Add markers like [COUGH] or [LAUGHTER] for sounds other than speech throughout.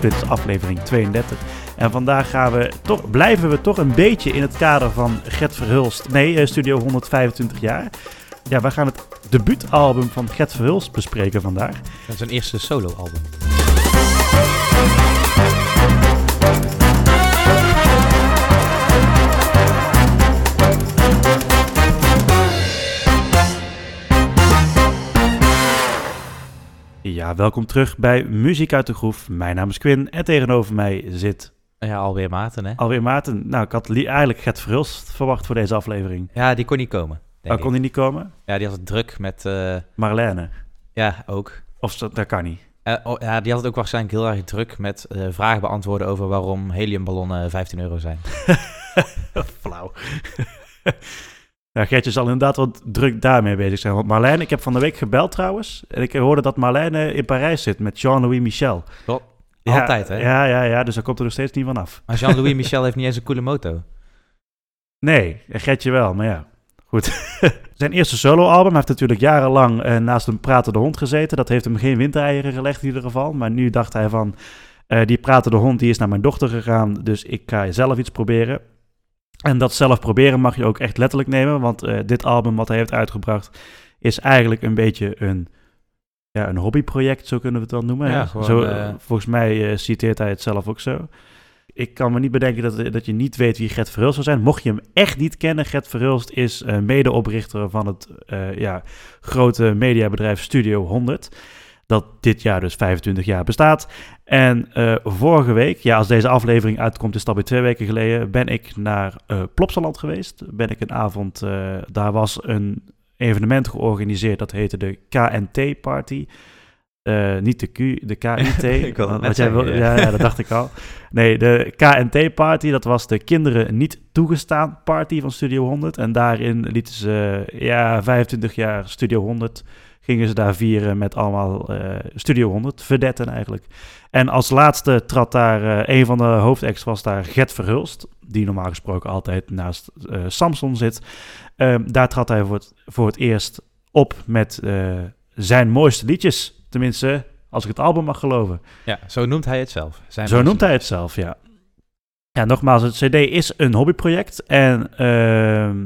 Dit is aflevering 32. En vandaag gaan we toch, blijven we toch een beetje in het kader van Gert Verhulst. Nee, eh, Studio 125 jaar. Ja, wij gaan het debuutalbum van Gert Verhulst bespreken vandaag. Dat is zijn eerste soloalbum. Ja, welkom terug bij Muziek uit de Groef. Mijn naam is Quinn en tegenover mij zit Ja, alweer Maarten, hè? alweer Maarten. Nou, ik had li- eigenlijk Gert Verhulst verwacht voor deze aflevering. Ja, die kon niet komen. denk Oh, kon hij niet komen? Ja, die had het druk met... eh, Marlene. ja, ook. Of dat kan niet. Eh, oh, ja, die had het ook waarschijnlijk heel erg druk met eh, vragen beantwoorden over waarom heliumballonnen 15 euro zijn. [LAUGHS] [LAUGHS] Flauw. [LAUGHS] Gertje zal inderdaad wat druk daarmee bezig zijn. Want Marlene, ik heb van de week gebeld trouwens. En ik hoorde dat Marlene in Parijs zit met Jean-Louis Michel. Klopt. Ja, Altijd, hè? Ja, ja, ja. Dus daar komt er nog steeds niet van af. Maar Jean-Louis [LAUGHS] Michel heeft niet eens een coole moto. Nee, Gertje wel, maar ja. Goed. [LAUGHS] Zijn eerste soloalbum heeft natuurlijk jarenlang eh, naast een pratende hond gezeten. Dat heeft hem geen windeieren gelegd in ieder geval. Maar nu dacht hij van, eh, die pratende hond die is naar mijn dochter gegaan. Dus ik ga zelf iets proberen. En dat zelf proberen mag je ook echt letterlijk nemen. Want eh, dit album wat hij heeft uitgebracht is eigenlijk een beetje een, ja, een hobbyproject, zo kunnen we het wel noemen. Ja, gewoon, zo, eh, volgens mij eh, citeert hij het zelf ook zo. Ik kan me niet bedenken dat, dat je niet weet wie Gert Verhulst zou zijn. Mocht je hem echt niet kennen, Gert Verhulst is eh, medeoprichter van het eh, ja, grote mediabedrijf Studio 100. Dat dit jaar dus 25 jaar bestaat. En eh, vorige week, ja, als deze aflevering uitkomt, is dat alweer twee weken geleden, ben ik naar eh Plopsaland geweest. Ben ik een avond, eh, daar was een evenement georganiseerd, dat heette de KNT-party. Eh, niet de Q, de KIT. [LAUGHS] Ik Wat jij wil- ja. ja. dat dacht ik al. Nee, de KNT-party, dat was de kinderen niet toegestaan party van Studio 100. En daarin lieten ze, ja, 25 jaar Studio 100, gingen ze daar vieren met allemaal eh, Studio 100, verdetten eigenlijk. En als laatste trad daar, eh, een van de hoofdacts was daar Gert Verhulst, die normaal gesproken altijd naast Samson zit. Ehm, daar trad hij voor het, voor het eerst op met zijn mooiste liedjes. Tenminste, als ik het album mag geloven. Ja, zo noemt hij het zelf. Zijn Zo noemt hij het zelf, ja. Ja, nogmaals, het CD is een hobbyproject. En ehm,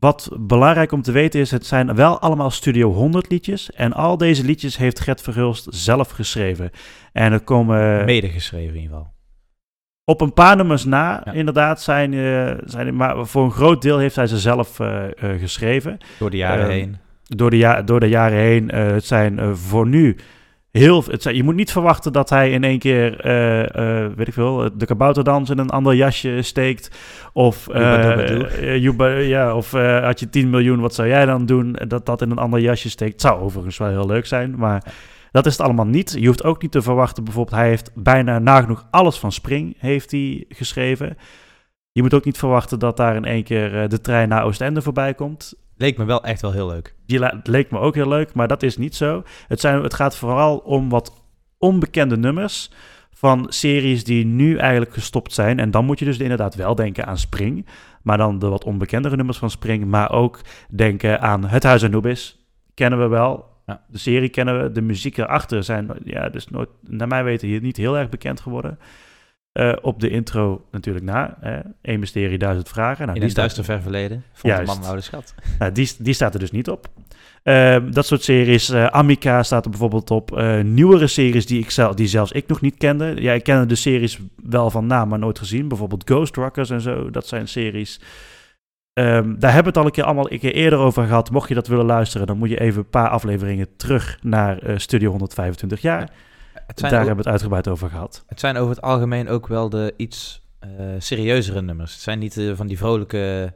wat belangrijk om te weten is, het zijn wel allemaal Studio 100 liedjes. En al deze liedjes heeft Gert Verhulst zelf geschreven. En er komen Medegeschreven in ieder geval. op een paar nummers na, Ja. inderdaad, zijn, eh, zijn, maar voor een groot deel heeft hij ze zelf eh, eh, geschreven Door de jaren Ehm, heen. Door de, ja, door de jaren heen. eh, het zijn eh, voor nu heel. Het zijn, je moet niet verwachten dat hij in één keer, eh, weet ik veel, de kabouterdans in een ander jasje steekt. Of, joeba- ja, of had je 10 miljoen, wat zou jij dan doen? Dat dat in een ander jasje steekt. Het zou overigens wel heel leuk zijn, maar. Dat is het allemaal niet. Je hoeft ook niet te verwachten, bijvoorbeeld, hij heeft bijna nagenoeg alles van Spring heeft hij geschreven. Je moet ook niet verwachten dat daar in één keer de trein naar Oostende voorbij komt. Leek me wel echt wel heel leuk. Die leek me ook heel leuk, maar dat is niet zo. Het, zijn, het gaat vooral om wat onbekende nummers van series die nu eigenlijk gestopt zijn. En dan moet je dus inderdaad wel denken aan Spring. Maar dan de wat onbekendere nummers van Spring. Maar ook denken aan Het Huis Anubis. Kennen we wel. Ja. De serie kennen we. De muziek erachter zijn ja, dus nooit, naar mijn weten hier niet heel erg bekend geworden. Eh, op de intro natuurlijk na. Eén mysterie, duizend vragen. Nou, in die duister ver verleden. Vond de man oude schat. [LAUGHS] nou, die, die staat er dus niet op. Ehm, dat soort series. eh Amica staat er bijvoorbeeld op. Eh, nieuwere series die, ik zelf, die zelfs ik nog niet kende. Ja, ik kende de series wel van naam, maar nooit gezien. Bijvoorbeeld Ghost Rockers en zo. Dat zijn series. Ehm, daar hebben we het al een keer allemaal een keer eerder over gehad. Mocht je dat willen luisteren, dan moet je even een paar afleveringen terug naar Studio 125 jaar. Het Daar zijn, ook- hebben we het uitgebreid over gehad. het zijn over het algemeen ook wel de iets eh, serieuzere nummers. Het zijn niet eh, van die vrolijke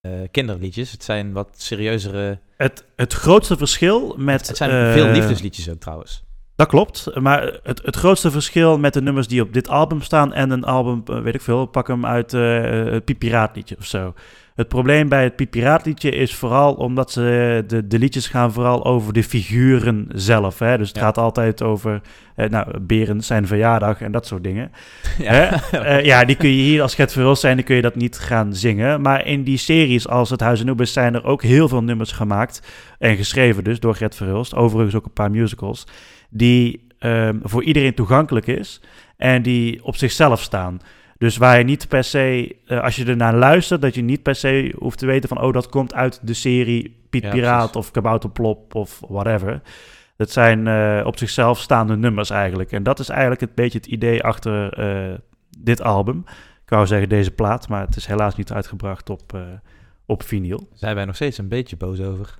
eh, kinderliedjes. Het zijn wat serieuzere... Het, het grootste verschil met... Het zijn veel liefdesliedjes ook trouwens. Dat klopt, maar het, het grootste verschil met de nummers die op dit album staan en een album, weet ik veel, pak hem uit het Pipiraatliedje of zo. Het probleem bij het Piet Piraat liedje is vooral omdat ze de, de liedjes gaan vooral over de figuren zelf. Hè? Dus het Ja. gaat altijd over eh, nou, Berend zijn verjaardag en dat soort dingen. [LAUGHS] Ja. Hè? Eh, ja, die kun je hier als Gert Verhulst zijn, dan kun je dat niet gaan zingen. Maar in die series als Het Huis en zijn er ook heel veel nummers gemaakt en geschreven dus door Gert Verhulst. Overigens ook een paar musicals die ehm, voor iedereen toegankelijk is en die op zichzelf staan. Dus waar je niet per se, eh, als je ernaar luistert, dat je niet per se hoeft te weten van, oh, dat komt uit de serie Piet Ja, Piraat precies. of Kabouterplop of whatever. Dat zijn eh, op zichzelf staande nummers eigenlijk. En dat is eigenlijk een beetje het idee achter eh, dit album. Ik wou zeggen deze plaat, maar het is helaas niet uitgebracht op, op vinyl. Zijn wij nog steeds een beetje boos over.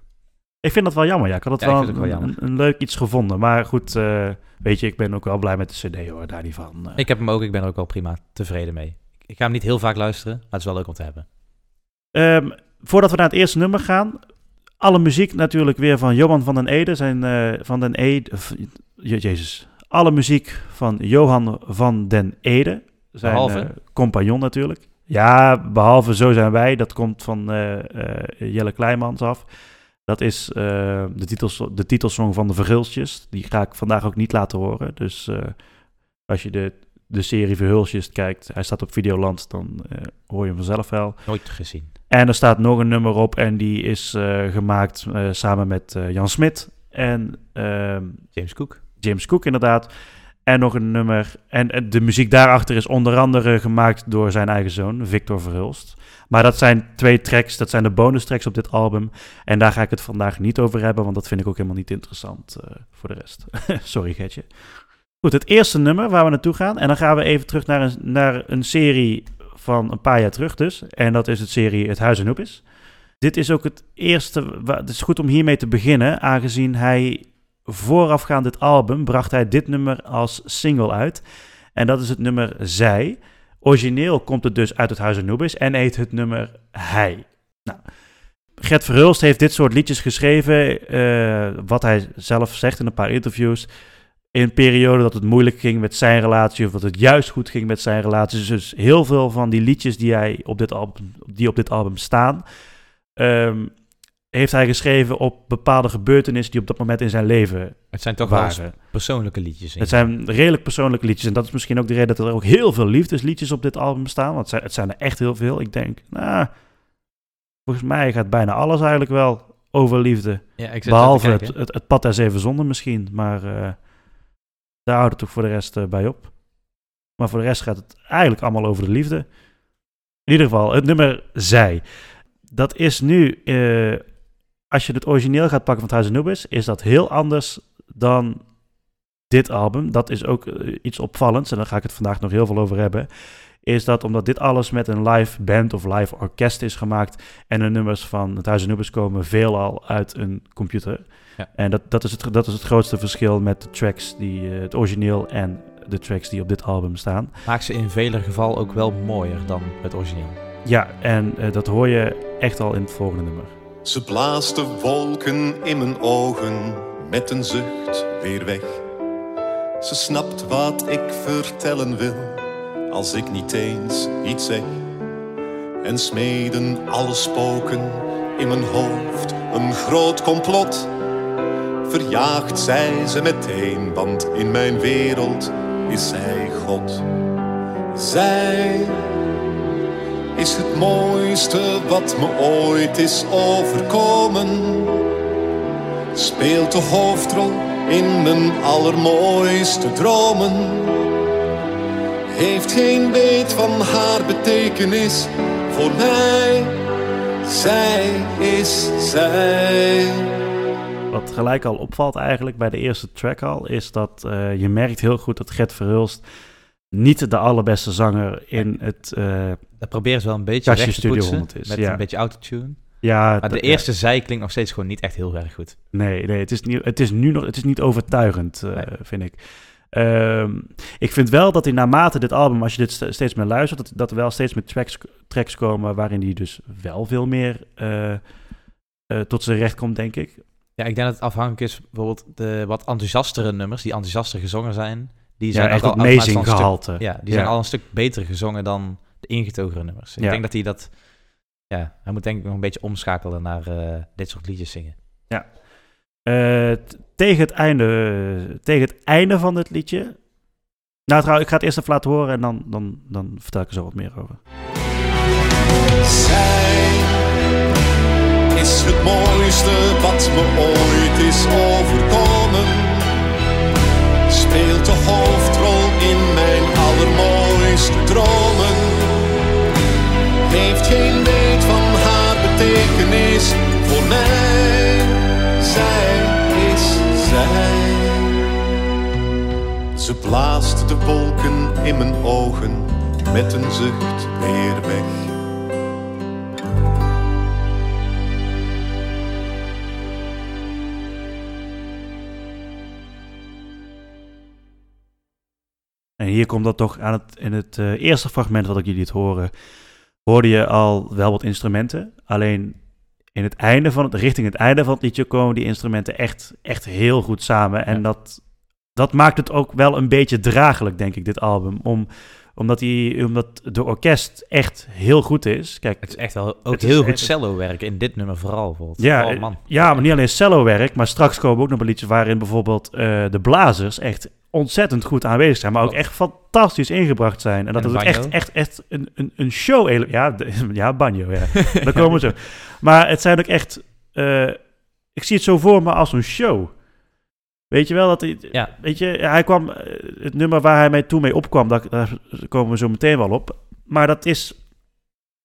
Ik vind dat wel jammer, ja. Ik had het Ja, ik wel, het een, leuk iets gevonden. Maar goed, eh, weet je, ik ben ook wel blij met de cd hoor, daar niet van. Eh, Ik heb hem ook, ik ben er ook wel prima tevreden mee. Ik ga hem niet heel vaak luisteren, maar het is wel leuk om te hebben. Ehm, voordat we naar het eerste nummer gaan, alle muziek natuurlijk weer van Johan van den Ede. Zijn, eh, van den Ede, je- jezus. Alle muziek van Johan van den Ede. Zijn Behalve? eh, compagnon natuurlijk. Ja, behalve Zo zijn wij. Dat komt van Jelle Kleimans af. Dat is eh, de, titels, de titelsong van de Verhulstjes. Die ga ik vandaag ook niet laten horen. Dus eh, als je de, de serie Verhulstjes kijkt, hij staat op Videoland, dan eh, hoor je hem vanzelf wel. Nooit gezien. En er staat nog een nummer op en die is gemaakt samen met Jan Smit en ehm, James Cook. James Cook inderdaad. En nog een nummer. En, de muziek daarachter is onder andere gemaakt door zijn eigen zoon, Victor Verhulst. Maar dat zijn twee tracks, dat zijn de bonus tracks op dit album. En daar ga ik het vandaag niet over hebben, want dat vind ik ook helemaal niet interessant eh, voor de rest. [LAUGHS] Sorry, Getje. Goed, het eerste nummer waar we naartoe gaan. En dan gaan we even terug naar een, naar een serie van een paar jaar terug dus. En dat is het serie Het Huis en Hoep is. Dit is ook het eerste... Het is goed om hiermee te beginnen, aangezien hij voorafgaand dit album bracht hij dit nummer als single uit. En dat is het nummer Zij. Origineel komt het dus uit het Huis Anubis en heet het nummer Hij. Nou, Gert Verhulst heeft dit soort liedjes geschreven, eh, wat hij zelf zegt in een paar interviews. In een periode dat het moeilijk ging met zijn relatie, of dat het juist goed ging met zijn relatie. Dus heel veel van die liedjes die, hij op, dit album, die op dit album staan, ehm, heeft hij geschreven op bepaalde gebeurtenissen die op dat moment in zijn leven Het zijn toch waren. persoonlijke liedjes. Het zijn redelijk persoonlijke liedjes. En dat is misschien ook de reden dat er ook heel veel liefdesliedjes op dit album staan. Want het zijn, er echt heel veel. Ik denk, nou, volgens mij gaat bijna alles eigenlijk wel over liefde. ja, ik Behalve het, het, het pad der zeven zonden misschien. Maar eh, daar houdt het toch voor de rest eh, bij op. Maar voor de rest gaat het eigenlijk allemaal over de liefde. In ieder geval, het nummer Zij. Dat is nu, eh, als je het origineel gaat pakken van het Huis Anubis, is dat heel anders dan dit album. Dat is ook eh, iets opvallends, en daar ga ik het vandaag nog heel veel over hebben. Is dat omdat dit alles met een live band of live orkest is gemaakt. En de nummers van het Huis Anubis komen veelal uit een computer. Ja. En dat, dat, is het, dat is het grootste verschil met de tracks, die, eh, het origineel en de tracks die op dit album staan. Maakt ze in veler geval ook wel mooier dan het origineel. Ja, en eh, dat hoor je echt al in het volgende nummer. Ze blaast de wolken in mijn ogen met een zucht weer weg. Ze snapt wat ik vertellen wil als ik niet eens iets zeg. En smeden alle spoken in mijn hoofd een groot complot. Verjaagt zij ze meteen, want in mijn wereld is zij God. Zij is het mooiste wat me ooit is overkomen. Speelt de hoofdrol in mijn allermooiste dromen. Heeft geen weet van haar betekenis voor mij. Zij is zij. Wat gelijk al opvalt eigenlijk bij de eerste track al, is dat eh, je merkt heel goed dat Gert Verhulst niet de allerbeste zanger in het... eh, Dat proberen ze wel een beetje recht te Studio poetsen. 100 is, met ja. een beetje autotune. ja, Maar de eerste zij klinkt nog steeds gewoon niet echt heel erg goed. Nee, nee het, is niet, het is nu nog het is niet overtuigend, eh, Nee. vind ik. Ehm, ik vind wel dat hij naarmate dit album, als je dit st- steeds meer luistert, dat, dat er wel steeds meer tracks, tracks komen waarin hij dus wel veel meer eh, eh, tot zijn recht komt, denk ik. Ja, ik denk dat het afhankelijk is bijvoorbeeld de wat enthousiastere nummers, die enthousiaster gezongen zijn. Die Ja, zijn echt ook op al amazing gehalte. Ja, die zijn al een stuk beter gezongen dan de ingetogene nummers. Ik Ja. denk dat hij dat ja, hij moet denk ik nog een beetje omschakelen naar eh, dit soort liedjes zingen. Eh, t- tegen, het einde, tegen het einde van het liedje. Nou, trouwens, ik ga het eerst even laten horen en dan, dan, dan vertel ik er zo wat meer over. Zij is het mooiste wat me ooit is overkomen. Speelt de hoofdrol in mijn allermooiste dromen. Heeft geen weet van haar betekenis voor mij. Zij is zij. Ze blaast de wolken in mijn ogen met een zucht weer weg. En hier komt dat toch aan het, in het eh, eerste fragment wat ik jullie het horen, hoorde je al wel wat instrumenten. Alleen in het einde van het, richting het einde van het liedje komen die instrumenten echt, echt heel goed samen. En Ja. dat, dat maakt het ook wel een beetje draaglijk, denk ik, dit album. Om, omdat, die, omdat de orkest echt heel goed is. Kijk, Het is echt wel ook Het is heel goed cello werk in dit nummer vooral. Bijvoorbeeld. Ja, oh, eh, man. ja, maar niet alleen cello-werk, maar straks komen ook nog wel liedjes waarin bijvoorbeeld eh, de blazers echt ontzettend goed aanwezig zijn, maar ook echt fantastisch ingebracht zijn. En dat En het ook echt, echt, echt een, een, een show... Ja, de- [LAUGHS] ja, banjo, ja. Daar komen we zo. Maar het zijn ook echt... eh, ik zie het zo voor me als een show. Weet je wel, dat hij, Ja. weet je, hij kwam, eh, het nummer waar hij mee toen mee opkwam, daar, daar komen we zo meteen wel op. Maar dat is,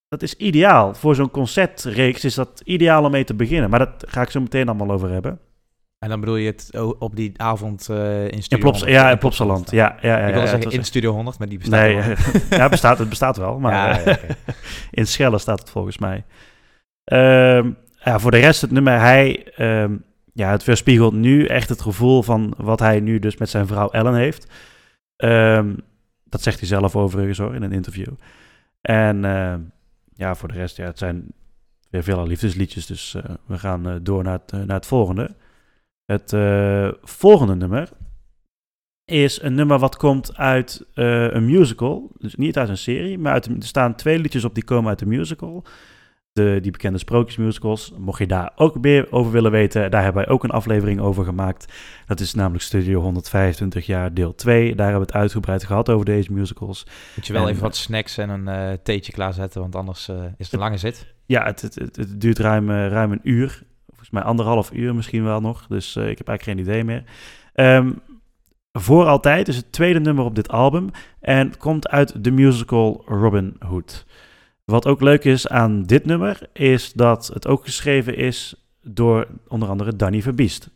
dat is ideaal. Voor zo'n concertreeks is dat ideaal om mee te beginnen. Maar dat ga ik zo meteen allemaal over hebben. En dan bedoel je het op die avond eh, in In Studio Plops, 100? ja, in Plopsaland. Ja, ja, ja. Ik wilde ja, zeggen het in Studio 100, maar die bestaat Nee, lang. [LAUGHS] [LAUGHS] ja, het bestaat, het bestaat wel, maar Ja, eh, ja, [LAUGHS] in Schelle staat het volgens mij. Ehm, ja, voor de rest het nummer, hij, ehm, ja, het weerspiegelt nu echt het gevoel van wat hij nu dus met zijn vrouw Ellen heeft. Ehm, dat zegt hij zelf overigens hoor, in een interview. En ehm, ja, voor de rest, ja, het zijn weer veel liefdesliedjes, dus eh, we gaan eh, door naar het, eh, naar het volgende. Het volgende nummer is een nummer wat komt uit een musical. Dus niet uit een serie, maar uit, er staan twee liedjes op die komen uit de musical. De, die bekende sprookjesmusicals. Mocht je daar ook meer over willen weten, daar hebben wij ook een aflevering over gemaakt. Dat is namelijk Studio 125 jaar deel 2. Daar hebben we het uitgebreid gehad over deze musicals. Moet je wel En, even wat snacks en een eh, theetje klaarzetten, want anders eh, is het een lange zit. Ja, het, het, het, het duurt ruim, eh, ruim een uur. Volgens mij anderhalf uur misschien wel nog. Dus ik heb eigenlijk geen idee meer. Ehm, voor altijd is het tweede nummer op dit album. En het komt uit de musical Robin Hood. Wat ook leuk is aan dit nummer, is dat het ook geschreven is door onder andere Danny Verbiest.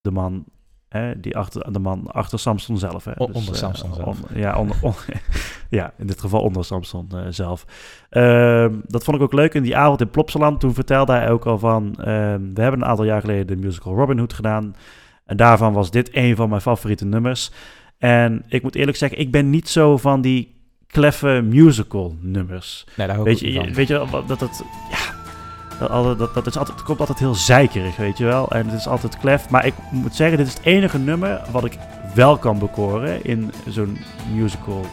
De man, hè, die achter, de man achter Samson zelf. Hè. O- onder eh, Samson zelf. on- ja, onder, on- [LAUGHS] ja, in dit geval onder Samson eh, zelf. Ehm, dat vond ik ook leuk in die avond in Plopsaland. Toen vertelde hij ook al van... ehm, we hebben een aantal jaar geleden de musical Robin Hood gedaan. En daarvan was dit een van mijn favoriete nummers. En ik moet eerlijk zeggen, ik ben niet zo van die kleffe musical nummers. Nee, daar hou Weet je, weet je dat het... Ja, dat, dat, dat is altijd, het komt altijd heel zeikerig, weet je wel. En het is altijd klef. Maar ik moet zeggen, dit is het enige nummer wat ik wel kan bekoren in zo'n musical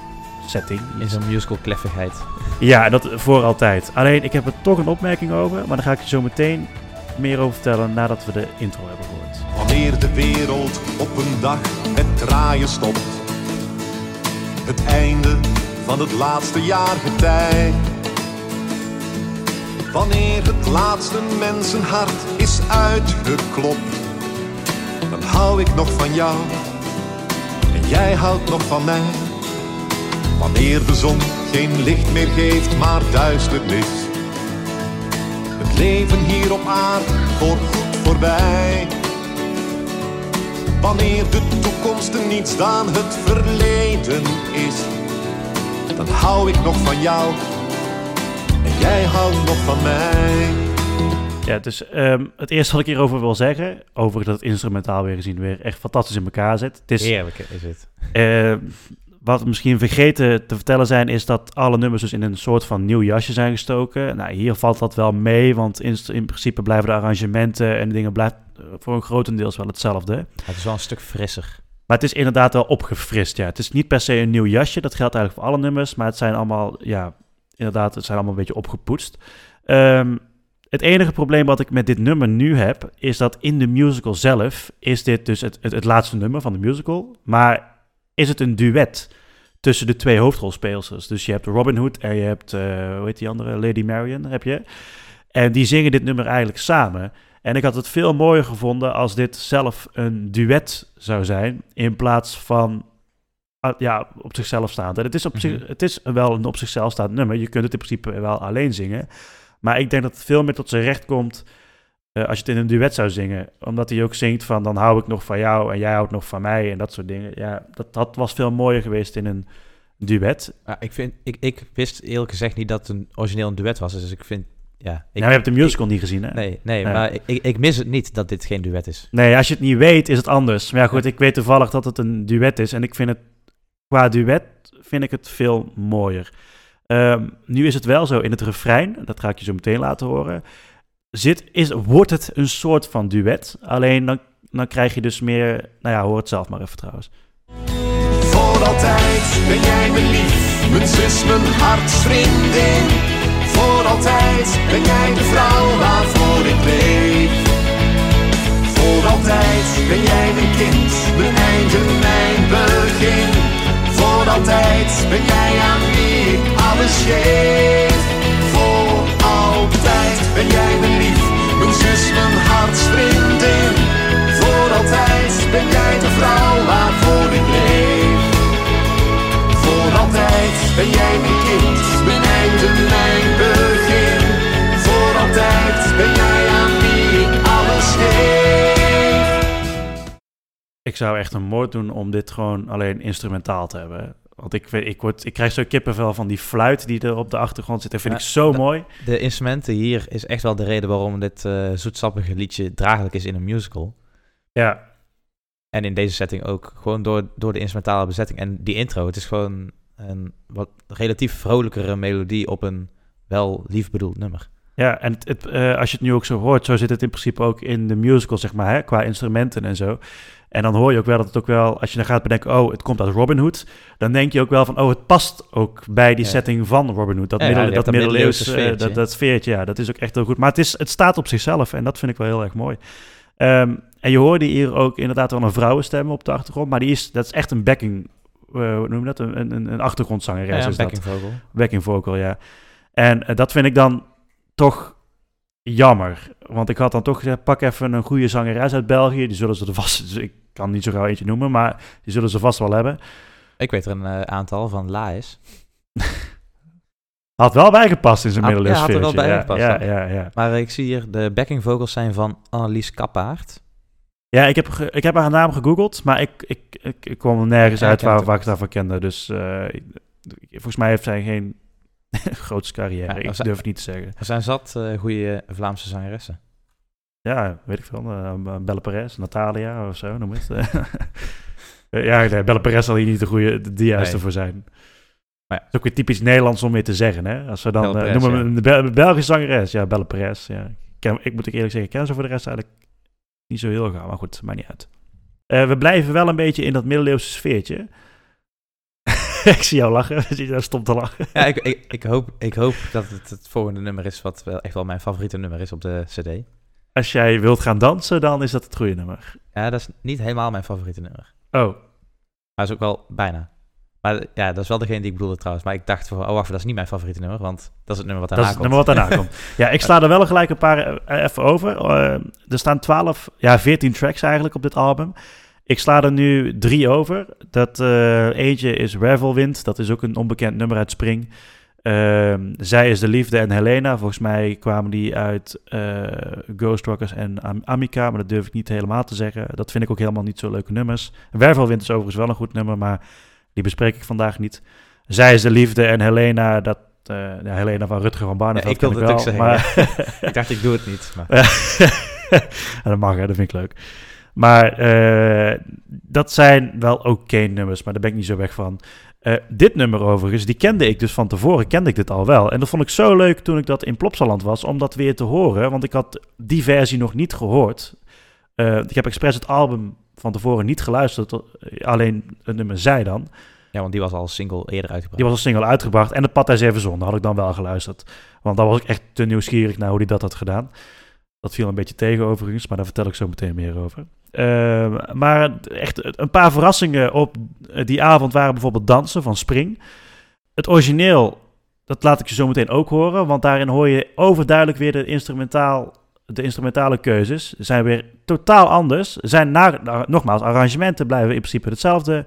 setting. In zo'n musical kleffigheid. Ja, dat voor altijd. Alleen, ik heb er toch een opmerking over, maar daar ga ik je zo meteen meer over vertellen nadat we de intro hebben gehoord. Wanneer de wereld op een dag met draaien stopt. Het einde van het laatste jaargetij. Wanneer het laatste mensenhart is uitgeklopt. Dan hou ik nog van jou. En jij houdt nog van mij. Wanneer de zon geen licht meer geeft, maar duisternis. Het leven hier op aarde voor goed voorbij. Wanneer de toekomst niets dan het verleden is, dan hou ik nog van jou en jij houdt nog van mij. Ja, dus ehm, het eerste wat ik hierover wil zeggen, over dat het instrumentaal weer gezien weer echt fantastisch in elkaar zit. Het is, Heerlijk is het. eh, wat we misschien vergeten te vertellen zijn, is dat alle nummers dus in een soort van nieuw jasje zijn gestoken. Nou, hier valt dat wel mee, want in, in principe blijven de arrangementen en de dingen blijven eh, voor een grotendeels wel hetzelfde. Het is wel een stuk frisser. Maar het is inderdaad wel opgefrist, ja. Het is niet per se een nieuw jasje, dat geldt eigenlijk voor alle nummers, maar het zijn allemaal, ja, inderdaad, het zijn allemaal een beetje opgepoetst. Ehm, het enige probleem wat ik met dit nummer nu heb, is dat in de musical zelf is dit dus het, het, laatste nummer van de musical, maar is het een duet tussen de twee hoofdrolspelers. Dus je hebt Robin Hood en je hebt, eh, hoe heet die andere, Lady Marion, heb je. En die zingen dit nummer eigenlijk samen. En ik had het veel mooier gevonden als dit zelf een duet zou zijn, in plaats van ah, ja, op zichzelf staand. En het is, op zich, Mhm. het is wel een op zichzelf staand nummer. Je kunt het in principe wel alleen zingen. Maar ik denk dat het veel meer tot zijn recht komt eh, als je het in een duet zou zingen. Omdat hij ook zingt van dan hou ik nog van jou en jij houdt nog van mij en dat soort dingen. Ja, dat, dat was veel mooier geweest in een duet. Ja, ik, vind, ik, ik wist eerlijk gezegd niet dat het een origineel een duet was. Dus ik vind, ja... Ik, nou, je hebt de musical niet gezien, hè? Nee, nee, maar ik, ik, ik mis het niet dat dit geen duet is. Nee, als je het niet weet, is het anders. Maar ja, goed, ik weet toevallig dat het een duet is. En ik vind het, qua duet, vind ik het veel mooier. Ehm, nu is het wel zo, in het refrein, dat ga ik je zo meteen laten horen, zit, is, wordt het een soort van duet. Alleen dan, dan krijg je dus meer, nou ja, hoor het zelf maar even trouwens. Voor altijd ben jij mijn lief, mijn zus, mijn hartsvriendin. Voor altijd ben jij de vrouw waarvoor ik leef. Voor altijd ben jij mijn kind, mijn einde, mijn begin. Voor altijd ben jij aan wie ik alles geef. Voor altijd ben jij mijn lief, mijn zus, mijn hartsvriendin. Voor altijd ben jij de vrouw waarvoor ik leef. Voor altijd ben jij mijn kind, mijn einde, mijn begin. Voor altijd ben jij aan wie ik alles geef. Ik zou echt een moord doen om dit gewoon alleen instrumentaal te hebben. Want ik, ik, word, ik krijg zo kippenvel van die fluit die er op de achtergrond zit. Dat vind Ja, ik zo mooi. De instrumenten hier is echt wel de reden waarom dit eh, zoetsappige liedje draaglijk is in een musical. Ja, En in deze setting ook. Gewoon door, door de instrumentale bezetting. En die intro, het is gewoon een wat relatief vrolijkere melodie op een wel lief bedoeld nummer. Ja, en het, het, eh, als je het nu ook zo hoort, zo zit het in principe ook in de musical, zeg maar, hè, qua instrumenten en zo. En dan hoor je ook wel dat het ook wel, als je dan gaat bedenken, oh, het komt uit Robin Hood, dan denk je ook wel van, oh, het past ook bij die Ja. setting van Robin Hood. Dat, Ja, middel, dat dat middeleeuws, middeleeuwse sfeertje. dat, dat sfeertje, ja, dat is ook echt heel goed. Maar het, is, het staat op zichzelf en dat vind ik wel heel erg mooi. Ehm, en je hoorde hier ook inderdaad wel een vrouwenstem op de achtergrond, maar die is, dat is echt een backing, eh, hoe noem je dat, een, een, een achtergrondzangeres Ja, is dat. backing vocal. Backing vocal, ja. En eh, dat vind ik dan toch jammer. Want ik had dan toch gezegd, pak even een goede zangeres uit België. Die zullen ze er vast... [LAUGHS] Dus ik kan niet zo gauw eentje noemen, maar die zullen ze vast wel hebben. Ik weet er een eh, aantal van Laes. [LAUGHS] Had wel bijgepast in zijn Had- middeleeuws ja, had er wel sfeertje. bij ja, ja, ja, ja. Maar ik zie hier de backing vocals zijn van Annelies Kappaert. Ja, ik heb, ik heb haar naam gegoogeld, maar ik, ik, ik, ik kwam er nergens Ja, uit waar, het ik daarvan kende. Dus eh, volgens mij heeft zij geen [LAUGHS] grootste carrière. Ja, ik durf het niet te zeggen. Er zijn zat eh goede Vlaamse zangeressen. Ja, weet ik veel. Uh, Belle Perez, Natalia of zo, noem het. [LAUGHS] Eh, ja, nee, Belle Perez zal hier niet de, goede, de, de juiste Nee. voor zijn. Maar ja. Het is ook weer typisch Nederlands om weer te zeggen, hè? Als we dan eh, Perez, noemen we een Bel- Belgische zangeres. Ja, Belle Perez. Ja. Ik, ken, ik moet ik eerlijk zeggen, ik ken ze voor de rest eigenlijk niet zo heel gauw. Maar goed, maakt niet uit. Eh, we blijven wel een beetje in dat middeleeuwse sfeertje. [LAUGHS] ik zie jou lachen. [LAUGHS] Je daar stom te lachen. Ja, ik, ik, ik, hoop, ik hoop dat het het volgende nummer is wat wel echt wel mijn favoriete nummer is op de cd. Als jij wilt gaan dansen, dan is dat het goede nummer. Ja, dat is niet helemaal mijn favoriete nummer. Oh, Maar is ook wel bijna. Maar ja, dat is wel degene die ik bedoelde trouwens. Maar ik dacht van, oh wacht, dat is niet mijn favoriete nummer, want dat is het nummer wat Dat daarna is het komt. nummer wat daarna komt. [LAUGHS] Ja, ik sla er wel gelijk een paar eh, even over. Eh, er staan 12, ja, 14 tracks eigenlijk op dit album. Ik sla er nu drie over. Dat eh, eentje is Revelwind. Dat is ook een onbekend nummer uit Spring. Zij is de liefde en Helena. Volgens mij kwamen die uit Ghost Rockers en Am- Amica. Maar dat durf ik niet helemaal te zeggen. Dat vind ik ook helemaal niet zo leuke nummers. Wervelwind is overigens wel een goed nummer, maar die bespreek ik vandaag niet. Zij is de liefde en Helena, dat eh, ja, Helena van Rutger van Barneveld Ja, ik wilde het ook zeggen, maar [LAUGHS] [LAUGHS] ik dacht, ik doe het niet. Maar... [LAUGHS] Dat mag, hè, dat vind ik leuk. Maar eh, dat zijn wel oké nummers, maar daar ben ik niet zo weg van. Eh, dit nummer overigens, die kende ik dus van tevoren, kende ik dit al wel. En dat vond ik zo leuk toen ik dat in Plopsaland was, om dat weer te horen. Want ik had die versie nog niet gehoord. Eh, ik heb expres het album van tevoren niet geluisterd, tot- alleen het nummer Zij dan. Ja, want die was al single eerder uitgebracht. Die was als single uitgebracht en het pad is even zonde had ik dan wel geluisterd. Want dan was ik echt te nieuwsgierig naar hoe hij dat had gedaan. Dat viel een beetje tegen overigens, maar daar vertel ik zo meteen meer over. Ehm, maar echt een paar verrassingen op die avond waren bijvoorbeeld dansen van Spring. Het origineel, dat laat ik je zo meteen ook horen, want daarin hoor je overduidelijk weer de, instrumentaal, de instrumentale keuzes. Zijn weer totaal anders. Zijn na, nogmaals, arrangementen blijven in principe hetzelfde,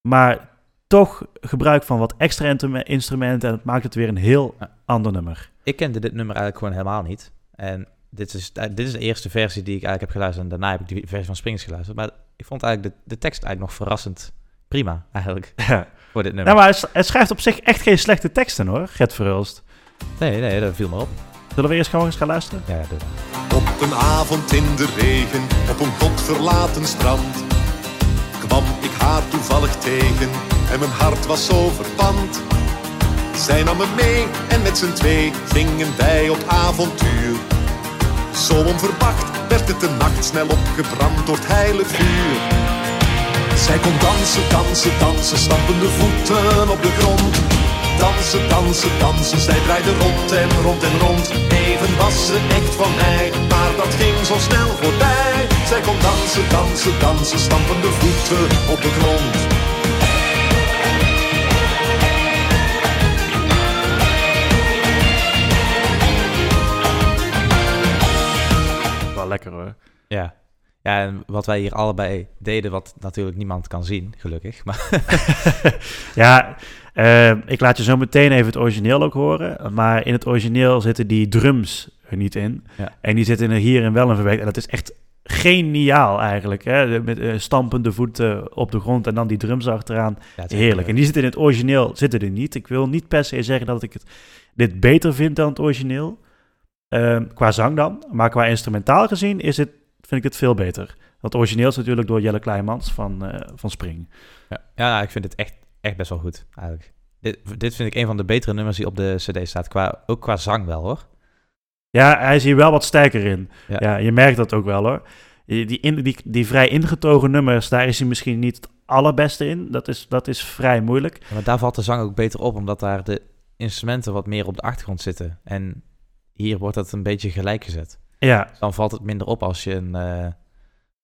maar toch gebruik van wat extra instrumenten en het maakt het weer een heel ander nummer. Ik kende dit nummer eigenlijk gewoon helemaal niet. En dit is, eh, dit is de eerste versie die ik eigenlijk heb geluisterd. En daarna heb ik die versie van Springs geluisterd. Maar ik vond eigenlijk de, de tekst eigenlijk nog verrassend prima, eigenlijk, [LAUGHS] Ja. voor dit nummer. Nou, maar hij schrijft op zich echt geen slechte teksten hoor, Gert Verhulst. Nee, nee, dat viel me op. Zullen we eerst gewoon eens gaan luisteren? Ja, Op een avond in de regen, op een godverlaten strand, kwam ik haar toevallig tegen en mijn hart was zo verpand. Zij nam me mee en met z'n twee gingen wij op avontuur. Zo onverwacht werd het de nacht snel opgebrand door het heilig vuur. Zij kon dansen, dansen, dansen, stampende voeten op de grond. Dansen, dansen, dansen, zij draaide rond en rond en rond. Even was ze echt van mij, maar dat ging zo snel voorbij. Zij kon dansen, dansen, dansen, stampende voeten op de grond. Wel lekker hoor. ja. Ja, en wat wij hier allebei deden, wat natuurlijk niemand kan zien, gelukkig. Maar [LAUGHS] [LAUGHS] Ja, eh, ik laat je zo meteen even het origineel ook horen. Maar in het origineel zitten die drums er niet in. Ja. En die zitten er hierin wel in verwerkt. En dat is echt geniaal eigenlijk. Hè? Met eh, stampende voeten op de grond en dan die drums achteraan. ja, Heerlijk. echt, En die zitten in het origineel zitten er niet. Ik wil niet per se zeggen dat ik het, dit beter vind dan het origineel. Ehm, qua zang dan. Maar qua instrumentaal gezien is het, vind ik het veel beter. Want het origineel is natuurlijk door Jelle Kleimans van, eh, van Spring. Ja, ja nou, ik vind het echt, echt best wel goed, eigenlijk. Dit, dit vind ik een van de betere nummers die op de cd staat, qua, ook qua zang wel, hoor. Ja, hij is hier wel wat sterker in. Ja. Ja, je merkt dat ook wel hoor. Die, die, in, die, die vrij ingetogen nummers, daar is hij misschien niet het allerbeste in. Dat is, dat is vrij moeilijk. Maar daar valt de zang ook beter op, omdat daar de instrumenten wat meer op de achtergrond zitten. En hier wordt dat een beetje gelijk gezet. Ja, Dus dan valt het minder op als je een, eh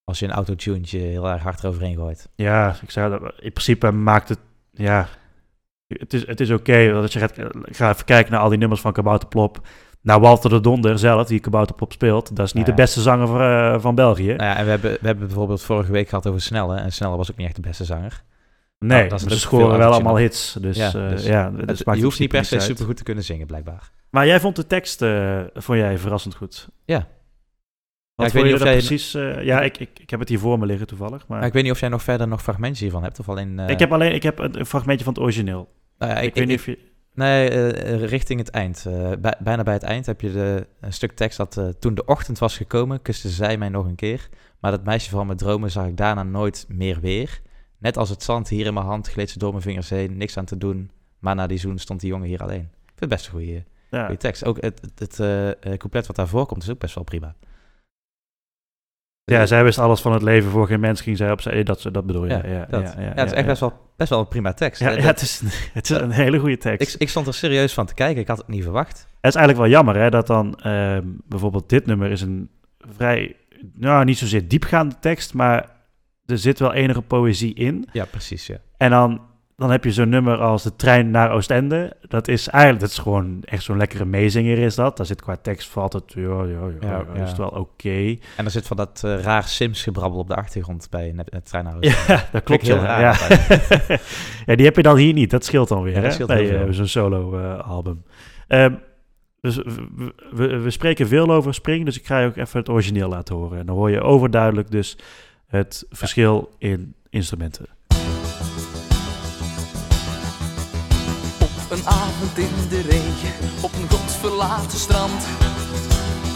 als je een autotunetje heel erg hard eroverheen gooit. ja ik zou dat, in principe maakt het, ja, het is, het is oké. als je gaat, ik ga even kijken naar al die nummers van Kabouterplop. Nou, Walter de Donder zelf, die Kabouterplop speelt, dat is niet Nou de beste zanger van, eh, van België. Nou ja, en we hebben, we hebben bijvoorbeeld vorige week gehad over Snelle. En Snelle was ook niet echt de beste zanger. nee, nou, dat ze scoren wel allemaal hits. Dus Ja, ja, dus ja dat Het- maakt je hoeft niet per se niks uit. supergoed te kunnen zingen, blijkbaar. Maar jij vond de tekst, eh, vond jij verrassend goed? Ja. Wat ik weet niet of jij- precies... eh, ja, ik, ik, ik heb het hier voor me liggen toevallig. Maar Maar ik weet niet of jij nog verder nog fragmentjes hiervan hebt. Of alleen... eh, ik heb alleen ik heb een een fragmentje van het origineel. nou ja, Ik, weet niet of je... Nee, eh, richting het eind. Bij- bijna bij het eind heb je de, een stuk tekst dat toen de ochtend was gekomen, kuste zij mij nog een keer. Maar dat meisje van mijn dromen zag ik daarna nooit meer weer. Net als het zand hier in mijn hand gleed ze door mijn vingers heen. Niks aan te doen, maar na die zoen stond die jongen hier alleen. Ik vind het best een goede, Ja. tekst. Ook het, het, het couplet wat daarvoor komt is ook best wel prima. Ja, zij wist alles van het leven voor geen mens ging zij op zij. Dat, dat bedoel je. Ja, Ja, ja, dat. ja, Ja, het is echt best, wel, best wel een prima tekst. Ja, dat- het, is, [LAUGHS] het is een hele goede tekst. ik, ik stond er serieus van te kijken. Ik had het niet verwacht. Het is eigenlijk wel jammer hè, dat dan ehm, bijvoorbeeld dit nummer is een vrij, nou niet zozeer diepgaande tekst, maar er zit wel enige poëzie in. Ja, precies. Ja. En dan, dan heb je zo'n nummer als de trein naar Oostende. Dat is eigenlijk, dat is gewoon echt zo'n lekkere meezinger is dat. Daar zit qua tekst valt het, ja, ja, ja, Ja, ja, ja. is het wel oké. En er zit van dat eh, raar Sims-gebrabbel op de achtergrond bij het, het treinhuis. Ja, dat klopt. heel Ja. raar Ja. [LAUGHS] ja, die heb je dan hier niet. Dat scheelt dan weer, hè? scheelt bij eh, zo'n solo-album. dus we, we, we spreken veel over Spring, dus ik ga je ook even het origineel laten horen. En dan hoor je overduidelijk dus het verschil in instrumenten. Een avond in de regen, op een godverlaten strand,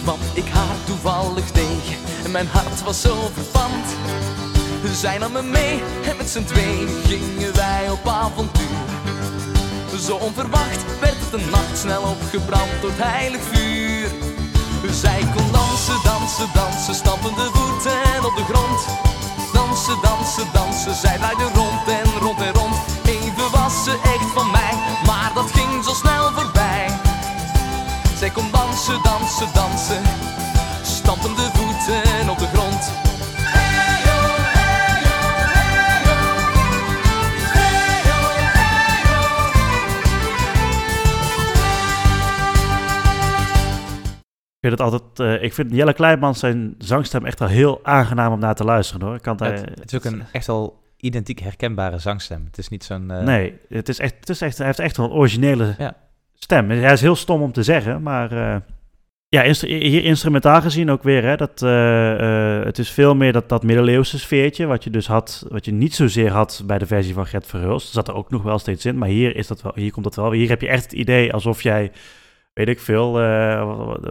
kwam ik haar toevallig tegen en mijn hart was zo verpand. Zij nam me mee en met z'n tweeën gingen wij op avontuur. Zo onverwacht werd het nacht snel opgebrand door heilig vuur. Zij kon dansen, dansen, dansen, stampende voeten op de grond. Dansen, dansen, dansen, zij draaide rond en rond en rond. Even ze dansen, stampen de voeten op de grond. Ik vind het altijd, eh, ik vind Jelle Kleinman zijn zangstem echt wel heel aangenaam om naar te luisteren hoor. Ik kan Het, het is ook een echt wel identiek herkenbare zangstem. Het is niet zo'n... eh, Nee, het is echt, het is echt, hij heeft echt wel een originele Ja. Stem. Hij is heel stom om te zeggen, maar eh, ja, hier instrumentaal gezien ook weer. Hè, dat, eh, eh, het is veel meer dat, dat middeleeuwse sfeertje, wat je dus had, wat je niet zozeer had bij de versie van Gert Verhulst. Dat zat er ook nog wel steeds in, maar hier, is dat wel, hier komt dat wel. Hier heb je echt het idee alsof jij, weet ik veel, eh,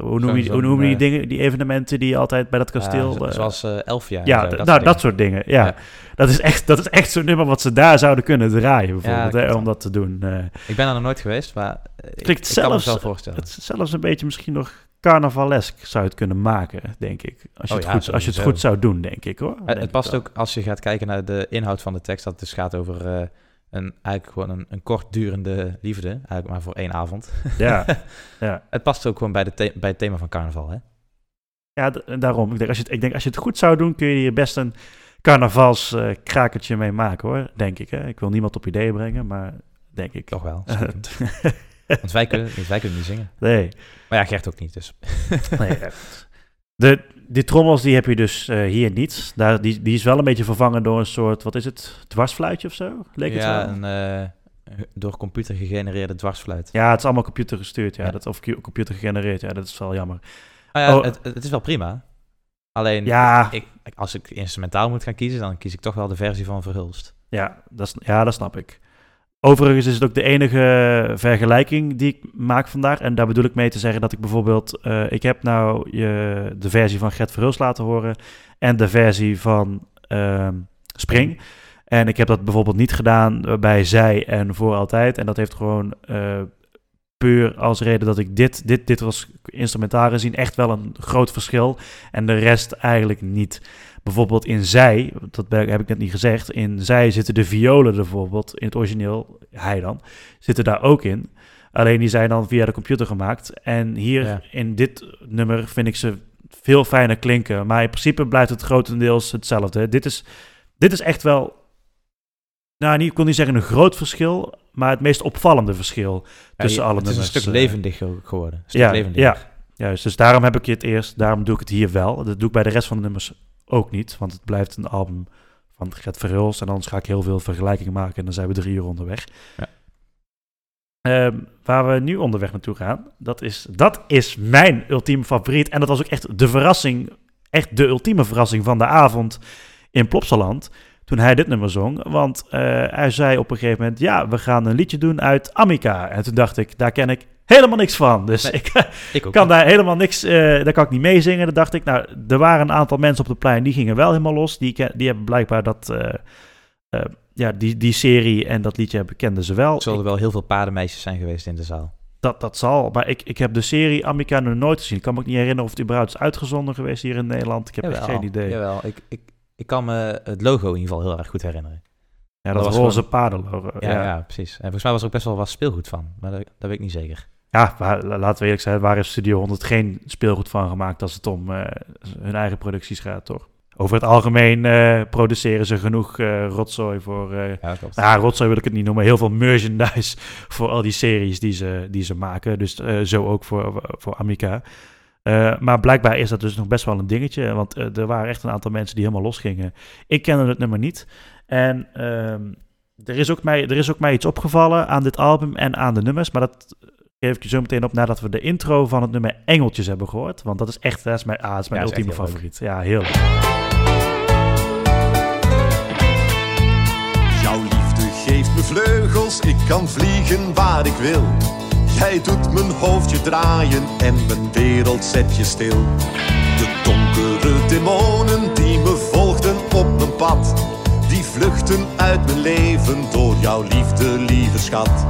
hoe noem je, hoe noem je die zo'n, dingen, die evenementen die je altijd bij dat kasteel... eh, zoals eh Elfia. en ja, zo, dat nou, soort dat soort dingen. Ja. Ja. Dat, is echt, dat is echt zo'n nummer wat ze daar zouden kunnen draaien, bijvoorbeeld, hè, om dat te doen. eh. Ik ben er nog nooit geweest, maar eh, ik, ik kan me zelfs- het wel voorstellen. het zelfs een beetje misschien nog carnavalesk zou het kunnen maken, denk ik. Als je, Oh het, goed, als je het goed zou doen, denk ik hoor. Eh, Denk het ik past ook als je gaat kijken naar de inhoud van de tekst, dat het dus gaat over eh, een, eigenlijk gewoon een, een kortdurende liefde, eigenlijk maar voor één avond. Ja, [LAUGHS] ja. Het past ook gewoon bij, de bij het thema van carnaval, hè? ja daarom. Ik denk, als je het, ik denk als je het goed zou doen, kun je hier best een carnavals eh, krakertje mee maken hoor, denk ik. Hè? Ik wil niemand op ideeën brengen, maar denk ik. Toch wel. [LAUGHS] Want wij kunnen, wij kunnen niet zingen. nee. Maar ja, Gert ook niet, dus... nee. [LAUGHS] De, die trommels die heb je dus eh, hier niet. Daar, die, die is wel een beetje vervangen door een soort, wat is het, dwarsfluitje of zo? Leek het ja, wel? een eh, door computer gegenereerde dwarsfluit. Ja, het is allemaal computer gestuurd, ja. Ja. Dat, of computer gegenereerd, ja, dat is wel jammer. Nou ja, Oh. het, het is wel prima. Alleen, Ja, ik, als ik instrumentaal moet gaan kiezen, dan kies ik toch wel de versie van Verhulst. ja, dat, is- ja, dat snap ik. Overigens is het ook de enige vergelijking die ik maak vandaag. En daar bedoel ik mee te zeggen dat ik bijvoorbeeld... eh, ik heb nou je, de versie van Gert Verhulst laten horen... en de versie van ehm, Spring. En ik heb dat bijvoorbeeld niet gedaan bij Zij en Voor Altijd. En dat heeft gewoon eh, puur als reden dat ik dit... Dit, dit was instrumentaal gezien echt wel een groot verschil. En de rest eigenlijk niet. Bijvoorbeeld in Zij, dat heb ik net niet gezegd, in Zij zitten de violen bijvoorbeeld, in het origineel, hij dan, zitten daar ook in. Alleen die zijn dan via de computer gemaakt. En hier Ja. in dit nummer vind ik ze veel fijner klinken. Maar in principe blijft het grotendeels hetzelfde. Dit is, dit is echt wel, nou niet, ik kon niet zeggen een groot verschil, maar het meest opvallende verschil tussen Ja, alle het is een nummers. stuk eh. levendiger geworden. Een stuk Ja, levendiger. Juist, dus daarom heb ik het eerst, daarom doe ik het hier wel. Dat doe ik bij de rest van de nummers ook niet, want het blijft een album van Gert Verhulst en anders ga ik heel veel vergelijkingen maken en dan zijn we drie uur onderweg. Ja. Ehm, waar we nu onderweg naartoe gaan, dat is, dat is mijn ultieme favoriet en dat was ook echt de verrassing, echt de ultieme verrassing van de avond in Plopsaland toen hij dit nummer zong. Want eh, hij zei op een gegeven moment, ja, we gaan een liedje doen uit Amica. En toen dacht ik, daar ken ik helemaal niks van. Dus Nee. [LAUGHS] ik Ik ook. kan niet. daar helemaal niks, eh, daar kan ik niet meezingen. Dan dacht ik, nou, er waren een aantal mensen op het plein, die gingen wel helemaal los. Die, die hebben blijkbaar dat, eh, eh, ja, die, die serie en dat liedje hebben- kenden ze wel. Er zullen wel heel veel paardenmeisjes zijn geweest in de zaal. Dat, dat zal, maar ik, ik heb de serie Amica nog nooit gezien. Ik kan me ook niet herinneren of het überhaupt is uitgezonden geweest hier in Nederland. Ik heb echt geen idee. Jawel, ik, ik, ik kan me het logo in ieder geval heel erg goed herinneren. Ja, Dat dat, was roze gewoon- paardenlogo. Ja, Ja, ja. precies. En volgens mij was er ook best wel wat speelgoed van, maar dat, dat weet ik niet zeker. Ja, laten we eerlijk zijn, waar heeft Studio 100 geen speelgoed van gemaakt als het om eh, hun eigen producties gaat, toch? Over het algemeen eh, produceren ze genoeg eh, rotzooi voor... eh, Ja, nou, rotzooi wil ik het niet noemen. Heel veel merchandise [LAUGHS] voor al die series die ze, die ze maken. Dus zo ook voor, voor Amica. Maar blijkbaar is dat dus nog best wel een dingetje. Want er waren echt een aantal mensen die helemaal losgingen. Ik kende het nummer niet. En ehm, er, is ook mij, er is ook mij iets opgevallen aan dit album en aan de nummers. Maar dat geef ik je zo meteen op nadat we de intro van het nummer Engeltjes hebben gehoord. Want dat is echt dat is mijn, ah, dat is mijn Ja, dat is ultieme leuk. favoriet. Ja, heel leuk. Jouw liefde geeft me vleugels, ik kan vliegen waar ik wil. Jij doet mijn hoofdje draaien en mijn wereld zet je stil. De donkere demonen die me volgden op mijn pad, die vluchten uit mijn leven door jouw liefde, lieve schat.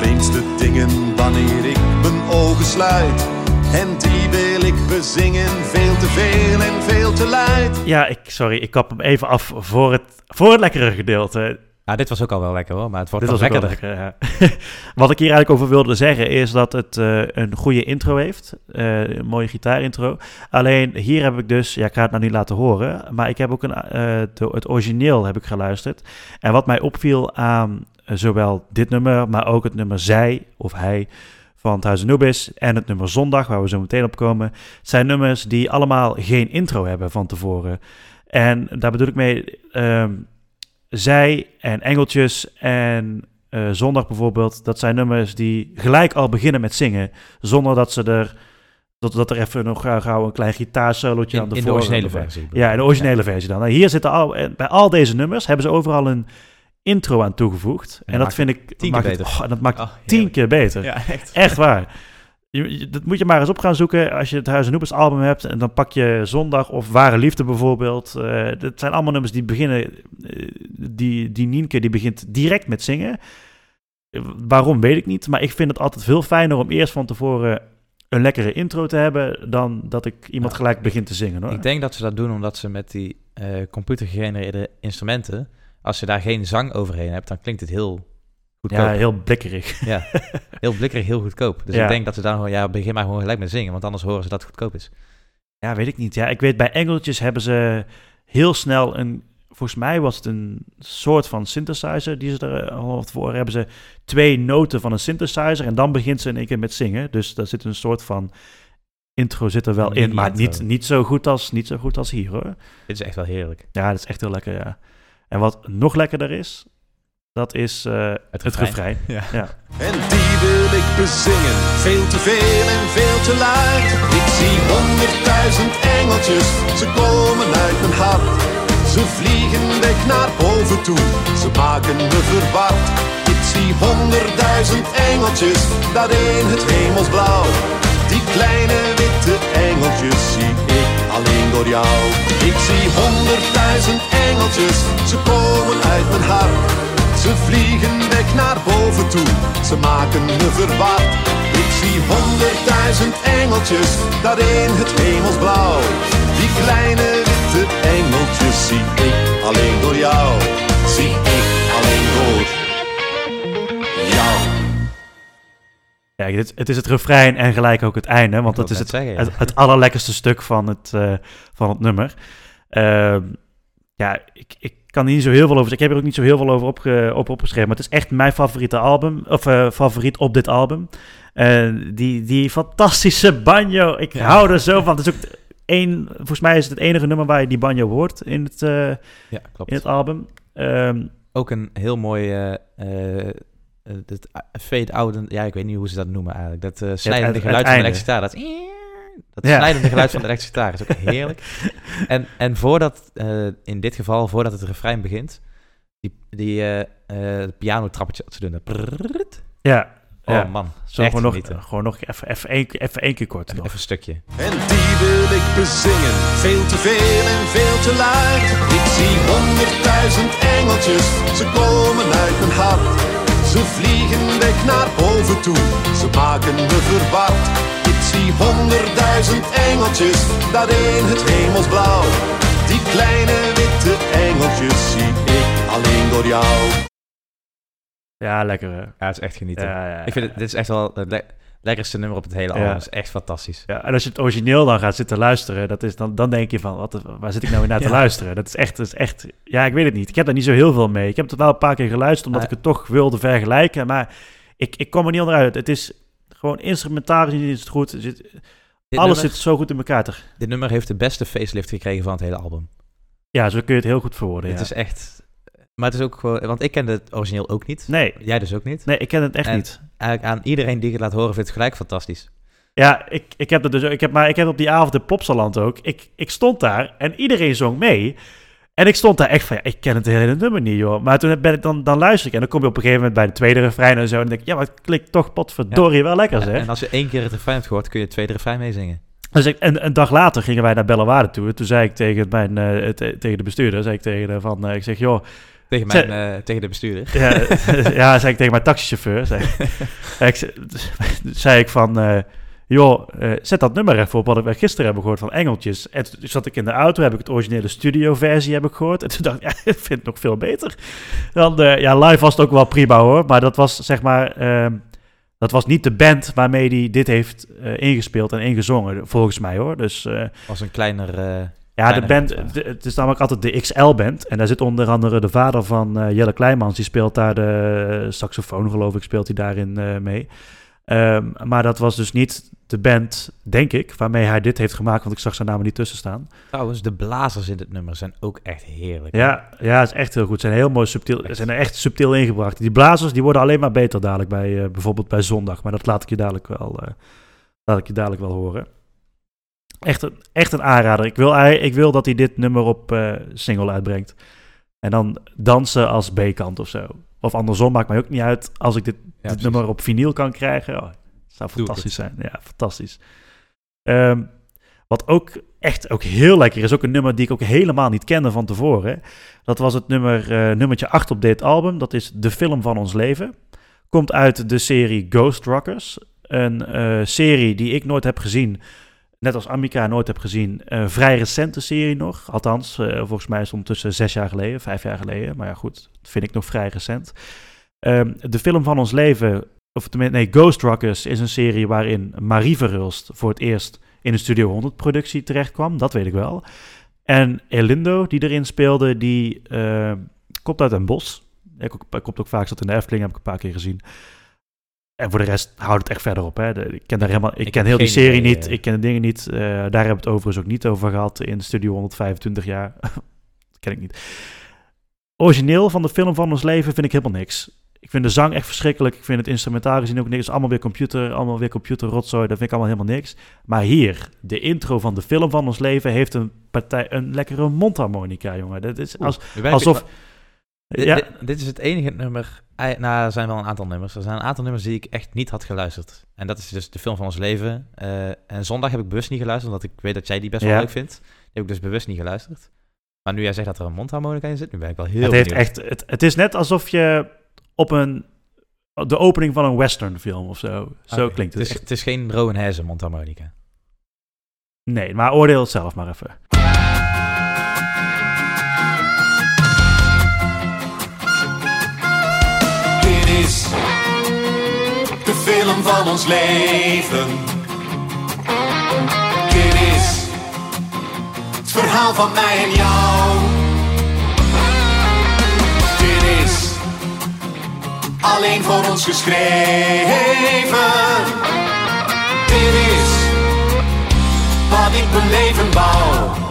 Vreemdste dingen wanneer ik mijn ogen sluit. En die wil ik bezingen, veel te veel en veel te luid. Ja, ik, sorry, ik kap hem even af voor het, voor het lekkere gedeelte. Ja, dit was ook al wel lekker hoor, maar het wordt Dit was ook lekkerder. wel lekker, ja. [LAUGHS] Wat ik hier eigenlijk over wilde zeggen is dat het eh, een goede intro heeft. Eh, een mooie gitaarintro. Alleen hier heb ik dus, ja, ik ga het nou niet laten horen, maar ik heb ook een, eh, de- het origineel heb ik geluisterd. En wat mij opviel aan zowel dit nummer, maar ook het nummer Zij of Hij van het Huis Anubis en het nummer Zondag, waar we zo meteen op komen, zijn nummers die allemaal geen intro hebben van tevoren. En daar bedoel ik mee, ehm, zij en Engeltjes en eh, Zondag bijvoorbeeld, dat zijn nummers die gelijk al beginnen met zingen, zonder dat ze er, dat, dat er even nog gauw, gauw een klein gitaarsolootje In, aan de in de originele versie. Ja, in de originele versie dan. Nou, hier zitten al, en bij al deze nummers hebben ze overal een intro aan toegevoegd. En, dat vind ik tien keer maakt het- beter. oh, dat maakt Oh, tien keer beter. Ja, echt. Echt waar. Je, je- dat moet je maar eens op gaan zoeken als je het Huis en Noepers album hebt. En dan pak je Zondag of Ware Liefde bijvoorbeeld. Eh dat zijn allemaal nummers die beginnen... eh, die, die Nienke die begint direct met zingen. Waarom weet ik niet. Maar ik vind het altijd veel fijner om eerst van tevoren een lekkere intro te hebben... dan dat ik iemand gelijk begint te zingen. Hoor. Ik denk dat ze dat doen omdat ze met die eh computergegenereerde instrumenten, als je daar geen zang overheen hebt, dan klinkt het heel goedkoop. ja, heel blikkerig. Ja, [LAUGHS] heel blikkerig, heel goedkoop. Dus Ja. ik denk dat ze dan gewoon, ja, begin maar gewoon gelijk met zingen, want anders horen ze dat het goedkoop is. Ja, weet ik niet. Ja, ik weet bij Engeltjes hebben ze heel snel een. Volgens mij was het een soort van synthesizer die ze er al voor hebben. Ze twee noten van een synthesizer en dan begint ze in één keer met zingen. Dus daar zit een soort van intro zit er wel in, maar niet, niet, zo goed als, niet zo goed als hier hoor. Dit is echt wel heerlijk. Ja, dat is echt heel lekker, ja. En wat nog lekkerder is, dat is eh, het, refrein. refrein. En die wil ik bezingen, veel te veel en veel te luid. Ik zie honderdduizend engeltjes, ze komen uit mijn hart. Ze vliegen weg naar boven toe, ze maken me verward. Ik zie honderdduizend engeltjes, daar in het hemelsblauw. Die kleine witte engeltjes zie ik alleen door jou. Ik zie honderdduizend engeltjes, ze komen uit mijn hart. Ze vliegen weg naar boven toe, ze maken me verward. Ik zie honderdduizend engeltjes, daar in het hemelsblauw. Die kleine witte engeltjes zie ik alleen door jou. Zie ik alleen door Ja, het, het is het refrein en gelijk ook het einde, want dat is het, net zeggen, ja. het, het allerlekkerste stuk van het, eh, van het nummer. Ehm, ja, ik, ik kan er niet zo heel veel over. Ik heb er ook niet zo heel veel over opge, op opgeschreven. Maar het is echt mijn favoriete album. Of eh, favoriet op dit album. Eh, die, die fantastische banjo. Ik Ja. hou er zo van. Het is ook één, volgens mij is het het enige nummer waar je die banjo hoort in het, Ja, klopt. in het album. Ehm, Ook een heel mooi dat fade-out, ja, ik weet niet hoe ze dat noemen eigenlijk. Dat eh, snijdende het geluid van de gitaar. Dat, dat Ja. snijdende geluid van de [LAUGHS] elektrische gitaar is ook heerlijk. En, en voordat, eh, in dit geval, voordat het refrein begint, die, die eh eh, pianotrappetje dat ze doen. Dat ja, Oh ja. man, Zo echt gewoon nog, gewoon nog even, even, één, even één keer kort. Even, nog. even een stukje. En die wil ik bezingen, veel te veel en veel te luid. Ik zie honderdduizend engeltjes, ze komen uit mijn hart. Ze vliegen weg naar boven toe, ze maken me verward. Ik zie honderdduizend engeltjes, daar in het hemelsblauw. Die kleine witte engeltjes zie ik alleen door jou. Ja, lekker. hè? Ja, het is echt genieten. Ja, ja, Ik vind het, dit is echt wel het lekkerste nummer op het hele album. Is echt fantastisch. Ja, en als je het origineel dan gaat zitten luisteren, dat is dan, dan denk je van, wat, waar zit ik nou weer naar [LAUGHS] te luisteren? Dat is, echt, dat is echt, ja, ik weet het niet. Ik heb daar niet zo heel veel mee. Ik heb het wel een paar keer geluisterd, omdat ik het toch wilde vergelijken, maar ik, ik kom er niet onderuit. Het is gewoon instrumentaal gezien is het goed. Er zit, alles nummer, zit zo goed in elkaar. Te, dit nummer heeft de beste facelift gekregen van het hele album. ja, zo kun je het heel goed verwoorden. Het is echt... Maar het is ook gewoon... Want ik kende het origineel ook niet. Nee, Jij dus ook niet. nee, ik ken het echt En- niet. Eigenlijk aan iedereen die ik het laat horen, vindt het gelijk fantastisch. Ja, ik, ik heb dat dus, ik heb, maar ik heb op die avond in Popsaland ook. Ik, ik stond daar en iedereen zong mee. En ik stond daar echt van, ja, ik ken het hele nummer niet, joh. Maar toen ben ik dan, dan luister ik en dan kom je op een gegeven moment bij de tweede refrein en zo. En dan denk ik, ja, maar het klinkt toch potverdorie wel lekker, zeg. En als je één keer het refrein hebt gehoord, kun je het tweede refrein meezingen. Dus ik, en een dag later gingen wij naar Bellewaarde toe. En toen zei ik tegen, mijn, eh, te- tegen de bestuurder, zei ik tegen de van, eh, ik zeg, joh, Tegen, mijn, eh, tegen de bestuurder. ja, [LAUGHS] [LAUGHS] ja, zei ik tegen mijn taxichauffeur, zei, ik, [LAUGHS] zei, ik van, eh, joh, eh, zet dat nummer even op wat we gisteren hebben gehoord van Engeltjes. En toen zat ik in de auto, heb ik het originele studio-versie heb ik gehoord. En toen dacht ik, ja, ik vind het nog veel beter. Dan, ja, live was het ook wel prima hoor. Maar dat was zeg maar, ehm, dat was niet de band waarmee hij dit heeft ingespeeld en ingezongen, volgens mij hoor. Dus was een kleiner... ja, de band, de- het is namelijk altijd de XL-band. En daar zit onder andere de vader van eh, Jelle Kleimans. Die speelt daar de saxofoon, geloof ik, speelt hij daarin eh, mee. Ehm, maar dat was dus niet de band, denk ik, waarmee hij dit heeft gemaakt. Want ik zag zijn namen niet tussen staan. Trouwens, de blazers in dit nummer zijn ook echt heerlijk. Ja, ja, is echt heel goed. Ze zijn heel mooi subtiel. Ze zijn er echt subtiel ingebracht. Die blazers die worden alleen maar beter dadelijk bij eh, bijvoorbeeld bij zondag. Maar dat laat ik je dadelijk wel, eh, laat ik je dadelijk wel horen. Echt een, echt een aanrader. Ik wil, ik wil dat hij dit nummer op eh, single uitbrengt. En dan dansen als B-kant of zo. Of andersom, maakt mij ook niet uit. Als ik dit, dit nummer op vinyl kan krijgen. Oh, zou fantastisch zijn. Ja, fantastisch. Ehm, wat ook echt ook heel lekker is, ook een nummer die ik ook helemaal niet kende van tevoren. Dat was het nummer, eh, nummertje 8 op dit album. Dat is De Film van Ons Leven. Komt uit de serie Ghost Rockers. Een eh, serie die ik nooit heb gezien. Net als Amica nooit heb gezien. Een vrij recente serie nog. Althans, eh, volgens mij is het ondertussen zes jaar geleden, vijf jaar geleden. Maar ja, goed, dat vind ik nog vrij recent. Ehm, de film van ons leven, of tenminste, nee, Ghost Rockers is een serie waarin Marie Verhulst voor het eerst in een Studio 100 productie terecht kwam. Dat weet ik wel. En Elindo, die erin speelde, die eh, komt uit een bos. Hij komt ook vaak zat in de Efteling, heb ik een paar keer gezien. En voor de rest houdt het echt verder op. Hè. De- ik ken, daar helemaal, ik Ik ken heel die serie idee, niet. eh. Ik ken de dingen niet. Eh, daar hebben we het overigens ook niet over gehad in Studio 125 jaar. [LAUGHS] dat ken ik niet. Origineel van de film van ons leven vind ik helemaal niks. Ik vind de zang echt verschrikkelijk. Ik vind het instrumentaal gezien ook niks. Het allemaal weer computer, allemaal weer computerrotzooi. Dat vind ik allemaal helemaal niks. Maar hier, de intro van de film van ons leven heeft een partij, een lekkere mondharmonica, jongen. Dat is als, ik- alsof... Ja, dit, dit is het enige nummer. Nou, er zijn wel een aantal nummers. Er zijn een aantal nummers die ik echt niet had geluisterd. En dat is dus de film van ons leven. Eh, en zondag heb ik bewust niet geluisterd, omdat ik weet dat jij die best wel Ja. leuk vindt. Die heb ik dus bewust niet geluisterd. Maar nu jij zegt dat er een mondharmonica in zit, nu ben ik wel heel het, heeft benieuwd. echt, het, het is net alsof je op een... De opening van een western film of zo. Zo klinkt het. Het is, het is geen Rowan Hazen mondharmonica. Nee, maar oordeel het zelf maar even. De film van ons leven. Dit is het verhaal van mij en jou. Dit is alleen voor ons geschreven. Dit is wat ik mijn leven bouw.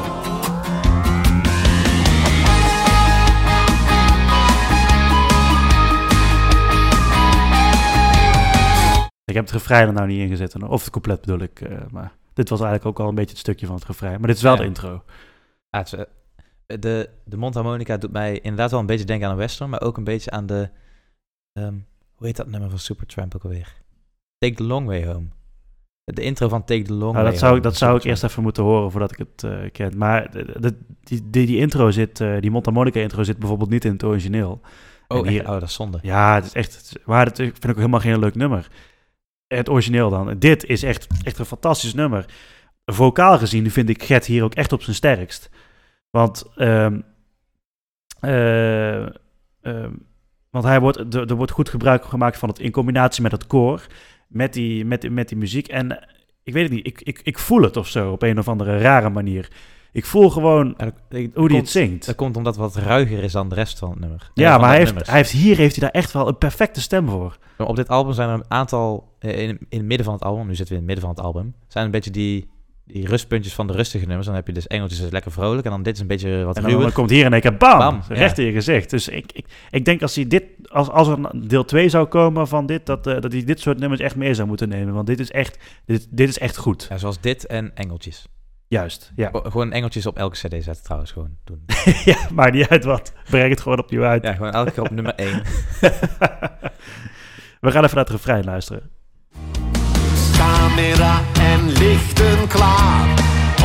Heb het refrein er nou niet ingezet. Of het couplet bedoel ik. eh, maar dit was eigenlijk ook al een beetje het stukje van het refrein. Maar dit is wel Ja. de intro. Ja, is, eh, de, de mondharmonica doet mij inderdaad wel een beetje denken aan een western, maar ook een beetje aan de... ehm, hoe heet dat nummer van Supertramp ook alweer? Take the Long Way Home. De intro van Take the Long Nou, Way dat zou, Home ik- dat zou ik eerst even moeten horen voordat ik het eh, ken. Maar de, de- die, die, die intro zit, die mondharmonica intro zit bijvoorbeeld niet in het origineel. Oh, hier- echt? oh, dat is zonde. Ja, het is echt. Maar het, ik vind ik ook helemaal geen leuk nummer. Het origineel dan. Dit is echt, echt een fantastisch nummer. Vocaal gezien vind ik Gert hier ook echt op zijn sterkst. Want, ehm, eh, ehm, want hij wordt, er, er wordt goed gebruik gemaakt van het in combinatie met het koor. Met die, met, met die muziek. En ik weet het niet, ik, ik, ik voel het of zo op een of andere rare manier. Ik voel gewoon dat- ik- hoe komt- het zingt. Dat komt omdat het wat ruiger is dan de rest van het nummer. Ja, maar hij heeft, hij heeft, hier heeft hij daar echt wel een perfecte stem voor. Maar Op dit album zijn er een aantal, eh, in, in het midden van het album, nu zitten we in het midden van het album, zijn een beetje die, die rustpuntjes van de rustige nummers. Dan heb je dus Engeltjes is lekker vrolijk en dan dit is een beetje wat En dan, komt hier in één keer bam, Bam, recht ja. in je gezicht. Dus ik, ik, ik denk als hij dit, als, als er een deel 2 zou komen van dit, dat, eh, dat hij dit soort nummers echt mee zou moeten nemen. Want dit is echt, dit, dit is echt goed. Ja, zoals dit en Engeltjes. Juist, ja. Gewoon Engeltjes op elke cd zetten trouwens, gewoon doen. [LAUGHS] ja, maakt niet uit wat. Breng het gewoon opnieuw uit. Ja, gewoon elke keer op nummer [LAUGHS] 1. We gaan even naar het refrein luisteren. Camera en lichten klaar.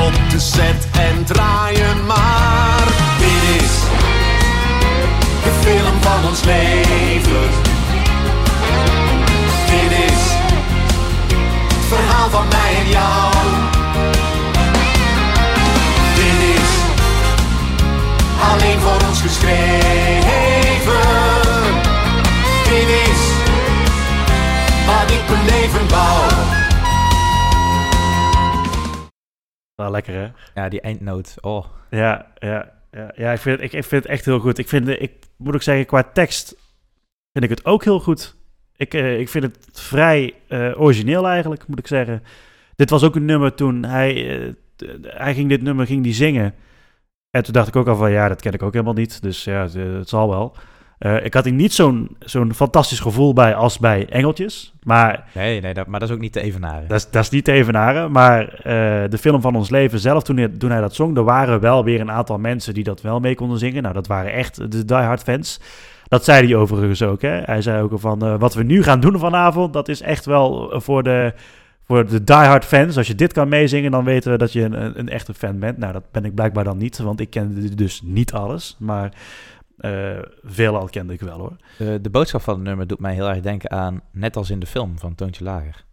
Op de set en draaien maar. Dit is de film van ons leven. Dit is het verhaal van mij en jou. Wel lekker, hè? Ja, die eindnoot. Oh, Ja, ja, ja, ja ik, vind het, ik, ik vind het echt heel goed. Ik, vind, ik moet ook zeggen, qua tekst vind ik het ook heel goed. Ik, eh, ik vind het vrij eh, origineel eigenlijk, moet ik zeggen. Dit was ook een nummer toen hij, eh, hij ging dit nummer ging die zingen. En toen dacht ik ook al van, ja, dat ken ik ook helemaal niet. Dus ja, het, het zal wel. Eh, ik had hier niet zo'n zo'n fantastisch gevoel bij als bij Engeltjes. Maar nee, nee dat, maar dat is ook niet te evenaren. dat is, dat is niet te evenaren, maar eh, de film van ons leven zelf, toen hij, toen hij dat zong, er waren wel weer een aantal mensen die dat wel mee konden zingen. Nou, dat waren echt de diehard fans. Dat zei hij overigens ook. Hè? Hij zei ook van, eh, wat we nu gaan doen vanavond, dat is echt wel voor de, voor de diehard fans. Als je dit kan meezingen, dan weten we dat je een, een, een echte fan bent. Nou, dat ben ik blijkbaar dan niet, want ik kende dus niet alles. Maar eh veel al kende ik wel hoor. De, de boodschap van het nummer doet mij heel erg denken aan, net als in de film van Toontje Lager.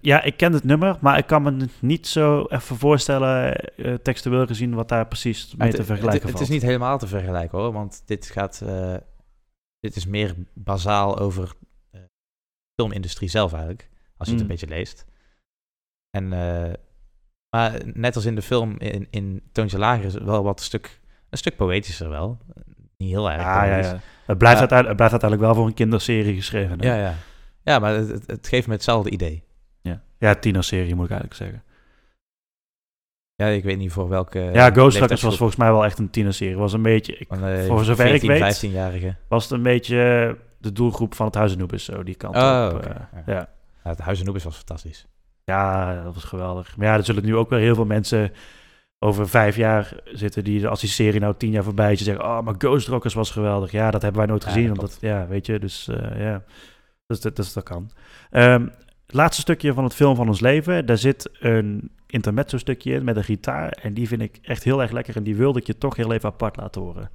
Ja, ik ken het nummer, maar ik kan me niet zo even voorstellen, eh, textueel gezien, wat daar precies mee te vergelijken het, het is valt. niet helemaal te vergelijken hoor, want dit gaat, eh, dit is meer bazaal over eh, de filmindustrie zelf eigenlijk, als je het Mm. een beetje leest. En, eh, maar net als in de film, in, in Toontje Lager is het wel wat een stuk, een stuk poëtischer wel. Niet heel erg Ja, ja, ja. Het, blijft het blijft uiteindelijk wel voor een kinderserie geschreven. hè? Ja, ja. ja maar het, het, geeft me hetzelfde idee. ja. ja tienerserie moet ik eigenlijk zeggen. Ja, ik weet niet voor welke... ja, Ghost was volgens mij wel echt een tienerserie. Was een beetje, ik, Van, eh, voor zover ik 14, weet- 15-jarige. was het een beetje de doelgroep van het Huis en Noebes, zo die kant Oh, op. oké. eh, Ja. ja. Het Huis en Noebes was fantastisch. Ja, dat was geweldig. Maar ja, er zullen nu ook wel heel veel mensen over vijf jaar zitten die als die serie nou tien jaar voorbij is, die zeggen, oh, maar Ghost Rockers was geweldig. Ja, dat hebben wij nooit Ja, gezien. dat omdat, ja, weet je, dus eh, ja, dus, dat, dus dat kan. Ehm, het laatste stukje van het film van ons leven, daar zit een intermezzo stukje in met een gitaar en die vind ik echt heel erg lekker en die wilde ik je toch heel even apart laten horen.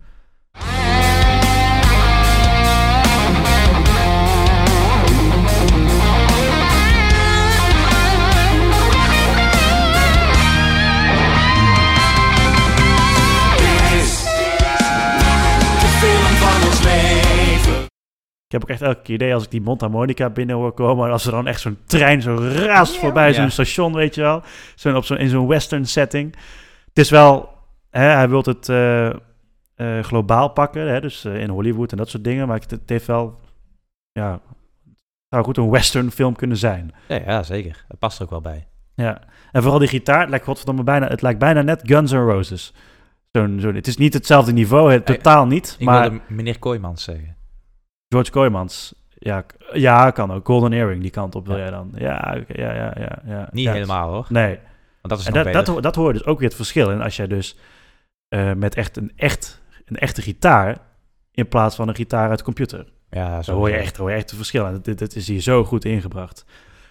Ik heb ook echt elke keer idee als ik die mondharmonica binnen hoor komen. En als er dan echt zo'n trein zo raast voorbij zo'n Ja. station, weet je wel. Zo op zo'n in zo'n western setting. Het is wel, hè, hij wil het eh, eh, globaal pakken. Hè, dus eh, in Hollywood en dat soort dingen. Maar het, het heeft wel, ja, het zou goed een western film kunnen zijn. Ja, ja, zeker. Dat past er ook wel bij. Ja. En vooral die gitaar, het lijkt, godverdomme bijna, het lijkt bijna net Guns N' Roses. Zo'n, zo'n, het is niet hetzelfde niveau, het, totaal niet. Ik maar wilde meneer Kooijmans zeggen. George Kooijmans. Ja, ja, kan ook. Golden Earring, die kant op wil Ja. jij dan. Ja, ja, ja, ja, ja. Niet Ja, helemaal hoor. Nee. Want dat is En dat, dat, dat hoor je dus ook weer het verschil in. Als jij dus eh, met echt een, echt een echte gitaar in plaats van een gitaar uit de computer. ja, zo hoor je echt, hoor je echt het verschil. En dit, dit is hier zo goed ingebracht.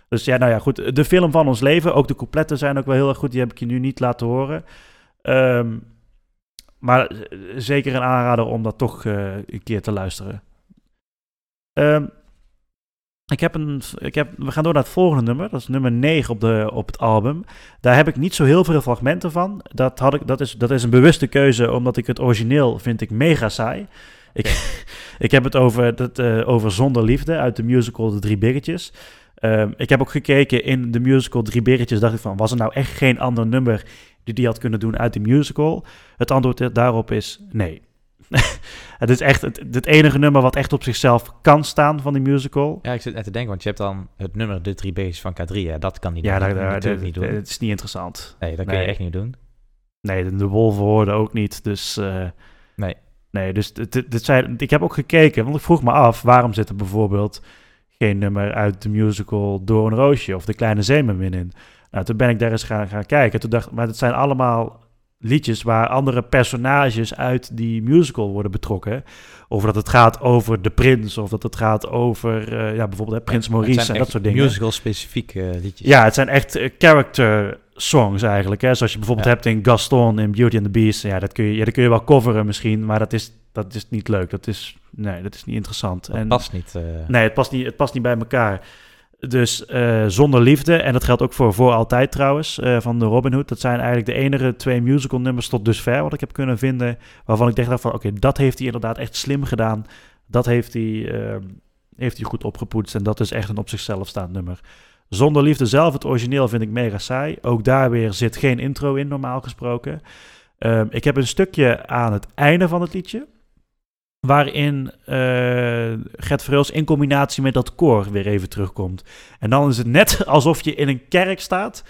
Dus ja, nou ja, goed. De film van ons leven, ook de coupletten zijn ook wel heel erg goed. Die heb ik je nu niet laten horen. Ehm, maar eh, zeker een aanrader om dat toch eh, een keer te luisteren. Ehm, ik heb een, ik heb, we gaan door naar het volgende nummer. Dat is nummer 9 op, de, op het album. Daar heb ik niet zo heel veel fragmenten van. Dat, had ik, dat, is, dat is een bewuste keuze, omdat ik het origineel vind ik mega saai. Ik, [LAUGHS] ik heb het over, dat, eh, over Zonder Liefde uit de musical De Drie Biggetjes. Ehm, ik heb ook gekeken in de musical Drie Biggetjes. Dacht ik van, was er nou echt geen ander nummer die die had kunnen doen uit de musical? Het antwoord daarop is nee. [LAUGHS] het is echt het, het enige nummer wat echt op zichzelf kan staan van die musical. Ja, ik zit net te denken, want je hebt dan het nummer De Drie Beestjes van K3. Ja, dat kan niet Ja, doen. dat daar, natuurlijk niet doen. het is niet interessant. nee, dat kun je echt niet doen. Nee, de, de wolven hoorden ook niet. Dus eh, Nee. nee, dus dit, zijn, ik heb ook gekeken, want ik vroeg me af, waarom zit er bijvoorbeeld geen nummer uit de musical Door een Roosje of De Kleine Zeemermin in? Nou, toen ben ik daar eens gaan, gaan kijken. Toen dacht maar het zijn allemaal liedjes waar andere personages uit die musical worden betrokken. Of dat het gaat over de prins, of dat het gaat over eh, ja, bijvoorbeeld hè, Prins Maurice en dat soort dingen. Musical-specifieke liedjes. Ja, het zijn echt eh, character songs eigenlijk. Hè? Zoals je bijvoorbeeld Ja. hebt in Gaston in Beauty and the Beast. Ja, dat kun je, ja, dat kun je wel coveren misschien, maar dat is, dat is niet leuk. Dat is, nee, dat is niet interessant. Dat en, past niet. eh. Nee, het past niet, het past niet bij elkaar. Dus eh, Zonder Liefde, en dat geldt ook voor Voor Altijd trouwens, eh, van de Robin Hood. Dat zijn eigenlijk de enige twee musical nummers tot dusver wat ik heb kunnen vinden. Waarvan ik dacht van, oké, dat heeft hij inderdaad echt slim gedaan. Dat heeft hij, eh, heeft hij goed opgepoetst en dat is echt een op zichzelf staand nummer. Zonder Liefde zelf, het origineel, vind ik mega saai. Ook daar weer zit geen intro in, normaal gesproken. Ehm, ik heb een stukje aan het einde van het liedje. Waarin uh, Gert Verhulst in combinatie met dat koor weer even terugkomt. En dan is het net [LAUGHS] alsof je in een kerk staat.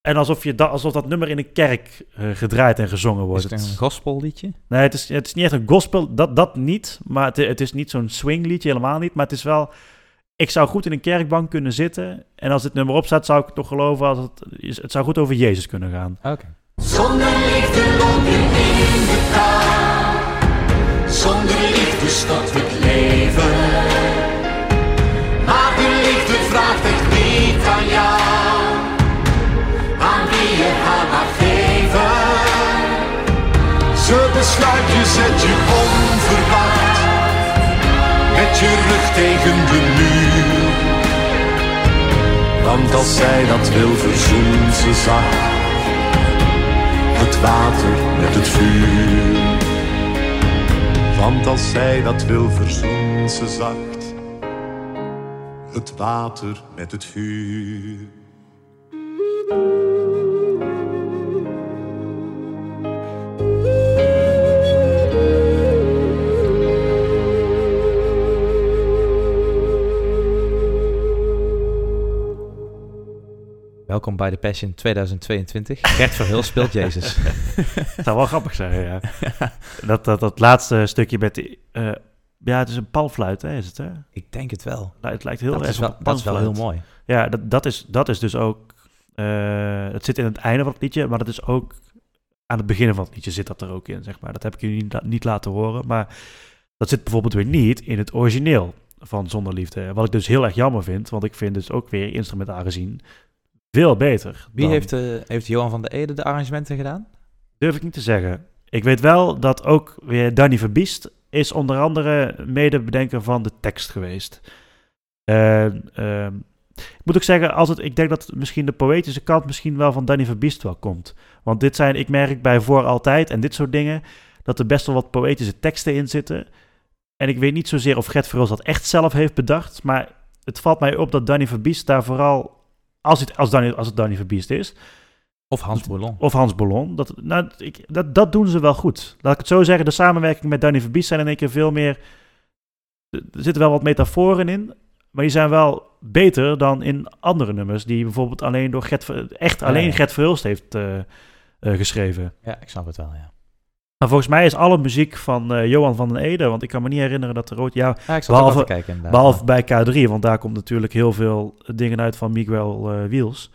En alsof, je da alsof dat nummer in een kerk uh, gedraaid en gezongen wordt. Is het een gospelliedje? Nee, het is, het is niet echt een gospel. Dat, dat niet. Maar het, het is niet zo'n swingliedje, helemaal niet. Maar het is wel... Ik zou goed in een kerkbank kunnen zitten. En als dit nummer op staat, zou ik toch geloven... Als het, het zou goed over Jezus kunnen gaan. Oké. Okay. Zonder je in de kou. Zonder stopt het leven. Maar de liefde vraagt echt niet aan jou. Aan wie je haar geven. Ze besluit je, zet je onverwacht. Met je rug tegen de muur. Want als zij dat wil, verzoent ze zacht het water met het vuur. Want als zij dat wil, verzoent ze zacht het water met het vuur. Welkom bij de Passion 2022. Gert Verhul speelt [LAUGHS] Jezus. dat zou wel grappig zijn, ja. dat, dat, dat laatste stukje met... Die, uh, ja, het is een palfluit, hè, is het, hè? Ik denk het wel. Nou, het lijkt heel dat erg is wel, Dat is wel heel mooi. Ja, dat, dat, is, dat is dus ook... Uh, het zit in het einde van het liedje, maar dat is ook... Aan het begin van het liedje zit dat er ook in, zeg maar. Dat heb ik jullie niet laten horen, maar... Dat zit bijvoorbeeld weer niet in het origineel van Zonder Liefde. Wat ik dus heel erg jammer vind, want ik vind dus ook weer instrumentaal gezien veel beter. Wie heeft, uh, heeft Johan van der Ede de arrangementen gedaan? Durf ik niet te zeggen. Ik weet wel dat ook weer Danny Verbiest is onder andere medebedenker van de tekst geweest. Uh, uh, ik moet ook zeggen, als het, ik denk dat misschien de poëtische kant misschien wel van Danny Verbiest wel komt. Want dit zijn, ik merk bij Voor Altijd en dit soort dingen, dat er best wel wat poëtische teksten in zitten. En ik weet niet zozeer of Gert Verhulst dat echt zelf heeft bedacht, maar het valt mij op dat Danny Verbiest daar vooral als het, als Danny, als het Danny Verbiest is. Of Hans Boulogne. Of Hans Boulogne. Dat, nou, ik, dat, dat doen ze wel goed. Laat ik het zo zeggen, de samenwerking met Danny Verbiest zijn in één keer veel meer... Er zitten wel wat metaforen in, maar die zijn wel beter dan in andere nummers... die bijvoorbeeld alleen door Gert, echt alleen ja, ja. Gert Verhulst heeft uh, uh, geschreven. Ja, ik snap het wel, ja. Maar volgens mij is alle muziek van uh, Johan van den Ede, want ik kan me niet herinneren dat er ooit... Ja, ja ik zal behalve, kijken, behalve bij K3, want daar komt natuurlijk heel veel dingen uit van Miguel uh, Wiels.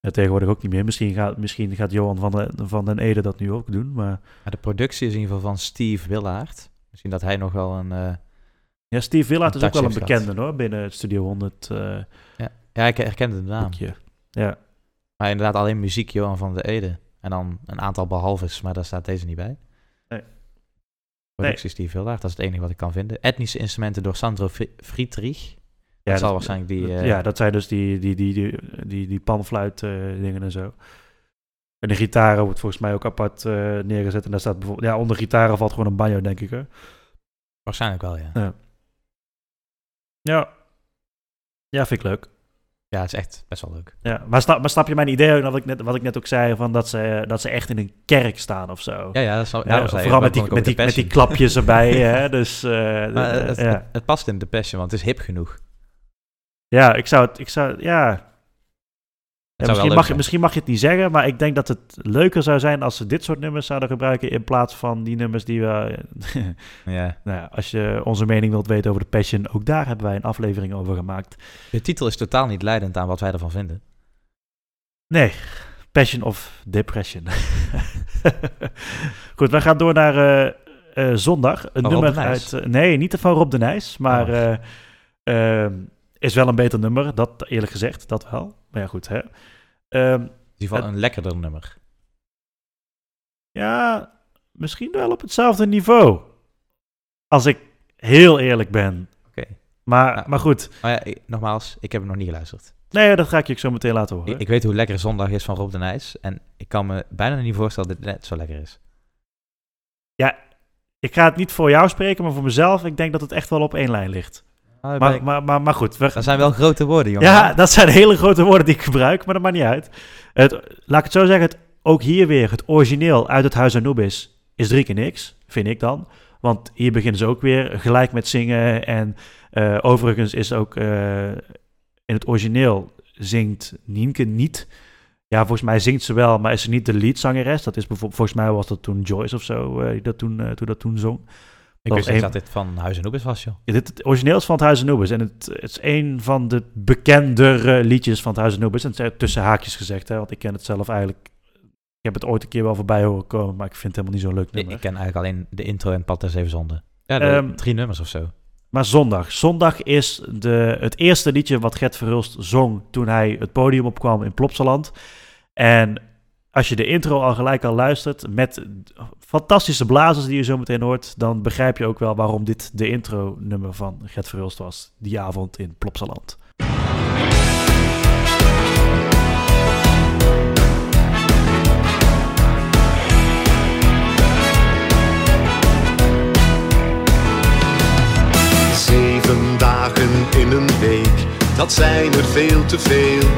Ja, tegenwoordig ook niet meer. Misschien gaat, misschien gaat Johan van, de, van den Ede dat nu ook doen, maar... Ja, de productie is in ieder geval van Steve Willaert. Misschien dat hij nog wel een... Uh, ja, Steve Willaert is ook wel een bekende hoor, binnen Studio 100. ja. ja, ik herkende de naam. Boekje. Ja. Maar inderdaad alleen muziek Johan van den Ede. En dan een aantal behalves, maar daar staat deze niet bij. Nee. Productie nee. Steve Willaert, dat is het enige wat ik kan vinden. Etnische instrumenten door Sandro Friedrich. Ja, dat zal waarschijnlijk die... Uh, ja, dat zijn dus die, die, die, die, die, die panfluit uh, dingen en zo. En de gitaren wordt volgens mij ook apart uh, neergezet. En daar staat bijvoorbeeld... Ja, onder gitaren valt gewoon een banjo, denk ik, hè? Waarschijnlijk wel, ja. Ja. Ja, ja vind ik leuk. Ja, het is echt best wel leuk. Ja, maar snap, maar snap je mijn idee wat ik net, wat ik net ook zei, van dat, ze, dat ze echt in een kerk staan of zo? Ja, ja, dat is ja, ja Vooral met die, met, die, met die klapjes erbij, [LAUGHS] hè, dus... Uh, maar het, ja. het, het, past in de passion, want het is hip genoeg. Ja, ik zou het, ik zou, ja... ja misschien, mag, je, misschien mag je het niet zeggen, maar ik denk dat het leuker zou zijn als ze dit soort nummers zouden gebruiken in plaats van die nummers die we... [LAUGHS] ja. nou ja, als je onze mening wilt weten over de Passion, ook daar hebben wij een aflevering over gemaakt. De titel is totaal niet leidend aan wat wij ervan vinden. Nee, Passion of Depression. [LAUGHS] Goed, wij gaan door naar uh, uh, zondag. Een van nummer uit... Uh, nee, niet van Rob de Nijs, maar... Oh. is wel een beter nummer, dat eerlijk gezegd, dat wel. Maar ja, goed. Hè. Um, in ieder geval een lekkerder nummer. Ja, misschien wel op hetzelfde niveau. Als ik heel eerlijk ben. Oké. Okay. Maar, Ja. maar goed, Maar ja, nogmaals, ik heb hem nog niet geluisterd. nee, dat ga ik je ook zo meteen laten horen. Ik, ik weet hoe lekker Zondag is van Rob de Nijs. En ik kan me bijna niet voorstellen dat het net zo lekker is. Ik ga het niet voor jou spreken, maar voor mezelf. Ik denk dat het echt wel op één lijn ligt. Maar, Maar, maar, maar, maar goed, we, dat zijn wel grote woorden, jongen. Ja, dat zijn hele grote woorden die ik gebruik, maar dat maakt niet uit. Het, laat ik het zo zeggen, het, ook hier weer, het origineel uit het Huis Anubis is drie keer niks, vind ik dan. Want hier beginnen ze ook weer gelijk met zingen. En eh, overigens is ook eh, in het origineel zingt Nienke niet. Ja, volgens mij zingt ze wel, maar is ze niet de leadzangeres. Dat is bijvoorbeeld, volgens mij was dat toen Joyce of zo, eh, die dat toen, toen dat toen zong. Ik wist niet een- dat dit van Huis en Oebis was, joh. Ja, dit, het origineel is van het Huis Anubis. En het, het is een van de bekendere liedjes van het Huis Anubis. En het is tussen haakjes gezegd, hè, want ik ken het zelf eigenlijk... Ik heb het ooit een keer wel voorbij horen komen, maar ik vind het helemaal niet zo'n leuk Ik, nummer. ik ken eigenlijk alleen de intro en Pad der Zeven Zonden. Ja, de Ehm, drie nummers of zo. Maar Zondag. Zondag is de, het eerste liedje wat Gert Verhulst zong toen hij het podium opkwam in Plopsaland. En als je de intro al gelijk al luistert met fantastische blazers die je zo meteen hoort, dan begrijp je ook wel waarom dit de intro nummer van Gert Verhulst was die avond in Plopsaland. Zeven dagen in een week, dat zijn er veel te veel.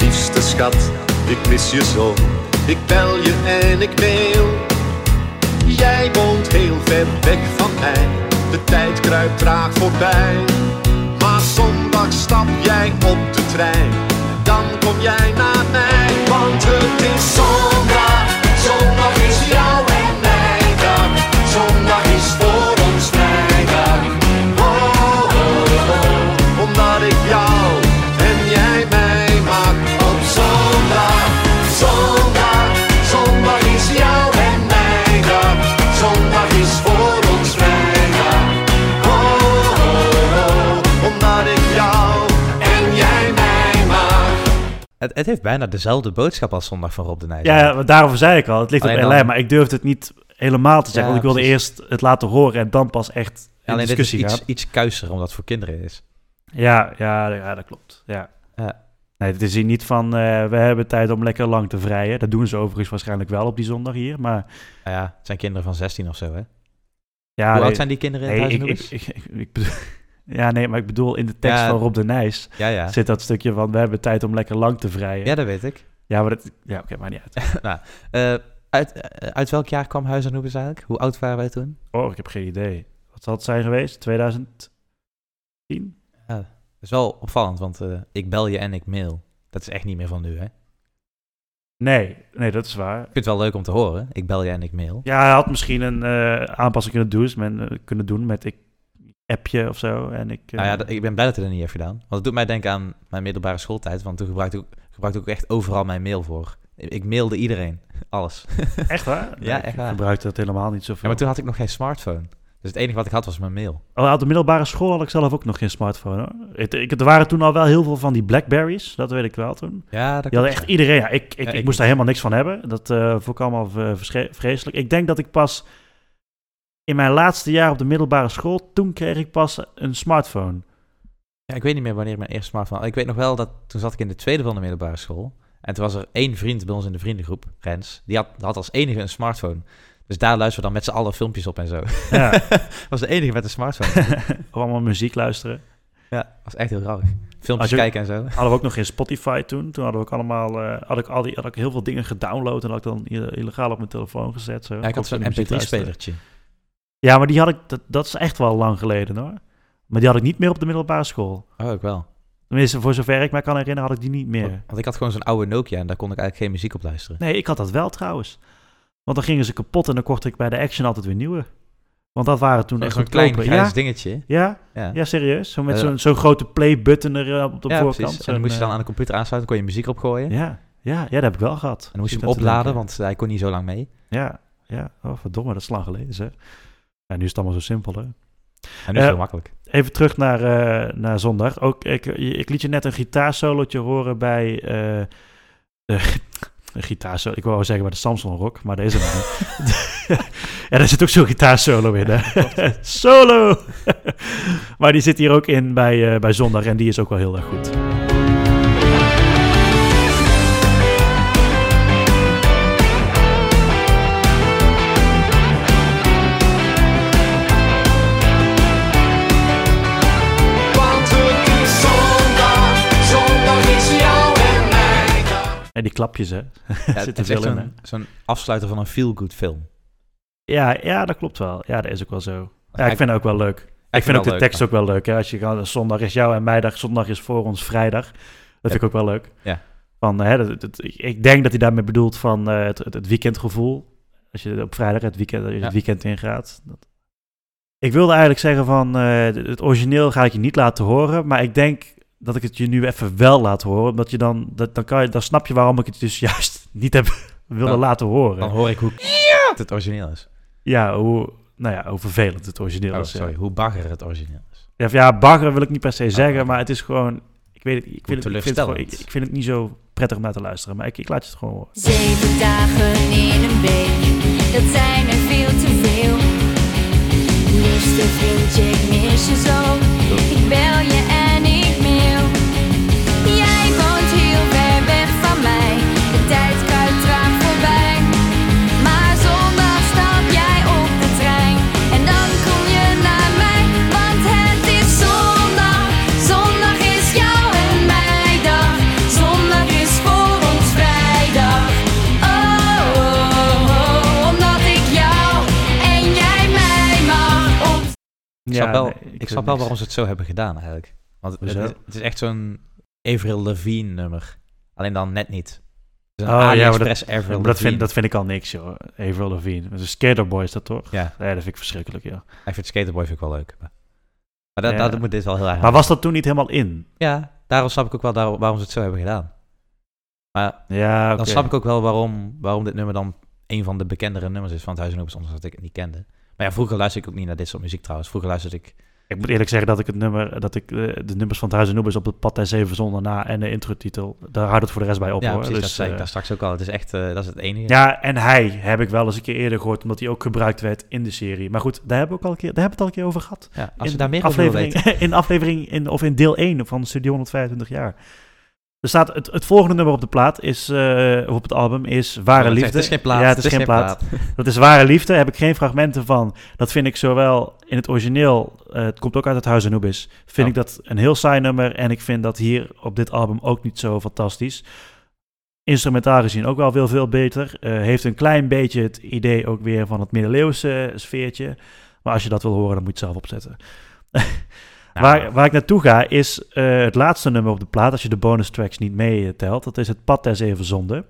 Liefste schat, ik mis je zo. Ik bel je en ik mail. Jij woont heel ver weg van mij. De tijd kruipt traag voorbij. Maar zondag stap jij op de trein. Dan kom jij naar mij. Want het is zondag. Het, het heeft bijna dezelfde boodschap als Zondag van Rob de Nijs. Ja, daarover zei ik al, het ligt Alleen op dan- lijn, maar ik durfde het niet helemaal te zeggen, Ja, want ik wilde precies. eerst het laten horen en dan pas echt in Alleen dit is discussie iets, iets kuiser, omdat het voor kinderen is. Ja, ja, ja, dat klopt. Ja. Ja. Nee, het is hier niet van, eh, we hebben tijd om lekker lang te vrijen. Dat doen ze overigens waarschijnlijk wel op die zondag hier, maar... Nou ja, het zijn kinderen van 16 of zo, hè? Ja, Hoe nee, oud zijn die kinderen in het nee, Huis ik, ik, Oebis? ik, ik bedoel- ja, nee, maar ik bedoel, in de tekst Ja. van Rob de Nijs Ja, ja. zit dat stukje van, we hebben tijd om lekker lang te vrijen. Ja, dat weet ik. Ja, maar dat... Ja, oké, maar niet uit. [LAUGHS] nou, eh, uit, eh, uit welk jaar kwam Huis Oebis eigenlijk? Hoe oud waren wij toen? Oh, ik heb geen idee. Wat zal het zijn geweest? 2010? Dat is wel opvallend, want eh, ik bel je en ik mail. Dat is echt niet meer van nu, hè? Ik Nee, nee, dat is waar. vind het wel leuk om te horen. Ik bel je en ik mail. Ja, hij had misschien een aanpassing kunnen doen, men, kunnen doen met ik appje of zo. En ik, eh, Nou ja, dat- ik ben blij dat hij dat niet heeft gedaan. Want het doet mij denken aan mijn middelbare schooltijd. Want toen gebruikte ik, gebruikte ik ook echt overal mijn mail voor. Ik, ik mailde iedereen. [LAUGHS] Alles. [LAUGHS] echt waar? Ja, ik echt waar. gebruikte dat helemaal niet zoveel. Ja, maar toen had ik nog geen smartphone. Dus het enige wat ik had was mijn mail. Oh, op de middelbare school had ik zelf ook nog geen smartphone. Hoor. Ik, ik, er waren toen al wel heel veel van die Blackberries, dat weet ik wel toen. Ja, dat echt iedereen. Ja, ik, ik, Ja, ik, ik moest daar helemaal niks van hebben. Dat eh vond ik allemaal eh, vreselijk. Ik denk dat ik pas in mijn laatste jaar op de middelbare school, toen kreeg ik pas een smartphone. Ja, ik weet niet meer wanneer mijn eerste smartphone... Ik weet nog wel dat toen zat ik in de tweede van de middelbare school. En toen was er één vriend bij ons in de vriendengroep, Rens. Die had, had als enige een smartphone. Dus daar luisterden we dan met z'n allen filmpjes op en zo. Ja, [LAUGHS] was de enige met een smartphone. [LAUGHS] allemaal muziek luisteren. ja, was echt heel grappig. Filmpjes je- kijken en zo. Hadden we ook nog geen Spotify toen. Toen hadden we ook allemaal, eh, had, ik al die, had ik heel veel dingen gedownload en had ik dan illegaal op mijn telefoon gezet. Zo. Ja, ik had zo'n Kon muziek luisteren. mp3-spelertje. Ja, maar die had ik, dat, dat is echt wel lang geleden hoor. Maar die had ik niet meer op de middelbare school. Oh, ik wel. Tenminste, voor zover ik me kan herinneren, had ik die niet meer. Want ik had gewoon zo'n oude Nokia en daar kon ik eigenlijk geen muziek op luisteren. Nee, ik had dat wel trouwens. Want dan gingen ze kapot en dan kocht ik bij de Action altijd weer nieuwe. Want dat waren toen echt Zo'n klein Ja, dingetje. ja, Ja, ja, serieus. Zo met Eh, zo'n zo'n grote play-button er eh, op de ja voorkant. precies. En dan moest je dan aan de computer aansluiten, kon je muziek opgooien. Ja, ja, ja, dat heb ik wel gehad. En dan moest je hem opladen, want hij kon niet zo lang mee. Ja, ja. Oh, verdomme, dat is lang geleden zeg. Ja, nu is het allemaal zo simpel hè. En nu is het heel makkelijk. Even terug naar, eh, naar zondag. Ook, ik, ik liet je net een gitaarsolootje horen bij... eh, de- [LAUGHS] een gitaarsolo. Ik wou wel zeggen bij de Samson Rock, maar deze niet. [LAUGHS] ja, daar zit ook zo'n gitaarsolo in, hè? [LAUGHS] Solo! maar die zit hier ook in bij, bij Zondag en die is ook wel heel erg goed. En die klapjes, hè? [LAUGHS] Ja, zit er veel in, zo'n zo'n afsluiter van een feel-good film. Ja, ja, dat klopt wel. Ja, dat is ook wel zo. Ja, Ik- vind het ook wel leuk. Ik vind ook de leuk, tekst ja. ook wel leuk. Hè? Als je gaat, zondag is jou en mijdag, zondag is voor ons vrijdag. Dat vind ik ook wel leuk. Ja. Van, hè, dat, dat- ik- denk dat hij daarmee bedoelt van eh, het, het, weekendgevoel. Als je op vrijdag het weekend, als je Ja. het weekend ingaat. Dat... Ik wilde eigenlijk zeggen van eh, het origineel ga ik je niet laten horen. Maar ik denk dat ik het je nu even wel laat horen. Omdat je dan, dat, dan, kan je, dan snap je waarom ik het dus [LAUGHS] juist niet heb willen Dan- laten horen. Dan hoor ik hoe het origineel is. Ja, hoe, nou ja, hoe vervelend het origineel Oh, is. ja. sorry, hoe bagger het origineel is. Ja, of ja, bagger wil ik niet per se zeggen, oké. maar het is gewoon... Ik weet het, ik vind het, ik, vind het gewoon, ik, vind het niet zo prettig om naar te luisteren, maar ik, ik laat je het gewoon horen. Zeven dagen in een week, dat zijn er veel te veel. Liefste vriendje, ik mis je zo. Ik bel je Ik snap wel, nee, ik snap wel waarom ze het zo hebben gedaan eigenlijk. Want het, is- het is echt zo'n Avril Lavigne nummer. Alleen dan net niet. Oh, ja, maar AliExpress Avril Maar dat vind, dat vind ik al niks, joh. Avril Lavigne. Een skaterboy is dat toch? Ja, Nee, dat vind ik verschrikkelijk, ja. ik vind Skaterboy vind ik wel leuk. Maar, maar dat, Ja. dat moet dit wel heel erg Maar was dat toen niet helemaal in? Ja, daarom snap ik ook wel daar- waarom ze het zo hebben gedaan. Maar Ja, dan snap ik ook wel waarom, waarom dit nummer dan een van de bekendere nummers is van het Huis en Opus, ondanks dat ik het niet kende. Maar ja, vroeger luisterde ik ook niet naar dit soort muziek trouwens. Vroeger luisterde ik... Ik moet eerlijk zeggen dat ik het nummer, dat ik eh, de nummers van het Huis en op het pad der zeven zonden na en de introtitel, daar houdt het voor de rest bij op, ja, hoor. precies, Dus, dat zei ik eh, daar straks ook al. Het is echt, eh, dat is het enige. Ja, en hij heb ik wel eens een keer eerder gehoord, omdat hij ook gebruikt werd in de serie. Maar goed, daar hebben we, ook al een keer, daar hebben we het al een keer over gehad. Ja, als in je daar meer over weten. [LAUGHS] In aflevering, in, of in deel 1 van Studio 125 jaar. Er staat, het, het volgende nummer op de plaat is, of op het album is Ware Oh, Liefde. Het is geen plaat. Ja, het is, geen plaat. [LAUGHS] Dat is Ware Liefde, heb ik geen fragmenten van. Dat vind ik zowel in het origineel, eh, het komt ook uit het Huis Anubis, vind Oh. ik dat een heel saai nummer. En ik vind dat hier op dit album ook niet zo fantastisch. Instrumentaal gezien ook wel veel, veel beter. Eh, heeft een klein beetje het idee ook weer van het middeleeuwse sfeertje. Maar als je dat wil horen, dan moet je het zelf opzetten. [LAUGHS] Waar, waar ik naartoe ga is eh, het laatste nummer op de plaat, als je de bonus tracks niet meetelt. Dat is het Pad der Zeven Zonden.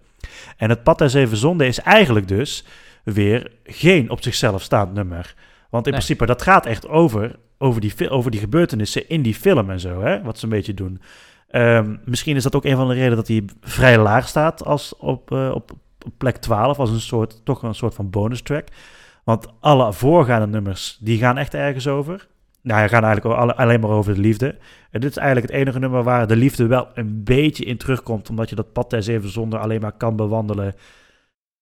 En het Pad der Zeven Zonden is eigenlijk dus weer geen op zichzelf staand nummer. Want in Nee. principe, dat gaat echt over, over, die, over die gebeurtenissen in die film en zo, hè? wat ze een beetje doen. Ehm, misschien is dat ook een van de redenen dat hij vrij laag staat als op, eh, op plek 12, als een soort, toch een soort van bonus track. Want alle voorgaande nummers, die gaan echt ergens over. Nou, die gaan eigenlijk alle- alleen maar over de liefde. En dit is eigenlijk het enige nummer waar de liefde wel een beetje in terugkomt. Omdat je dat pad der zeven zonder alleen maar kan bewandelen.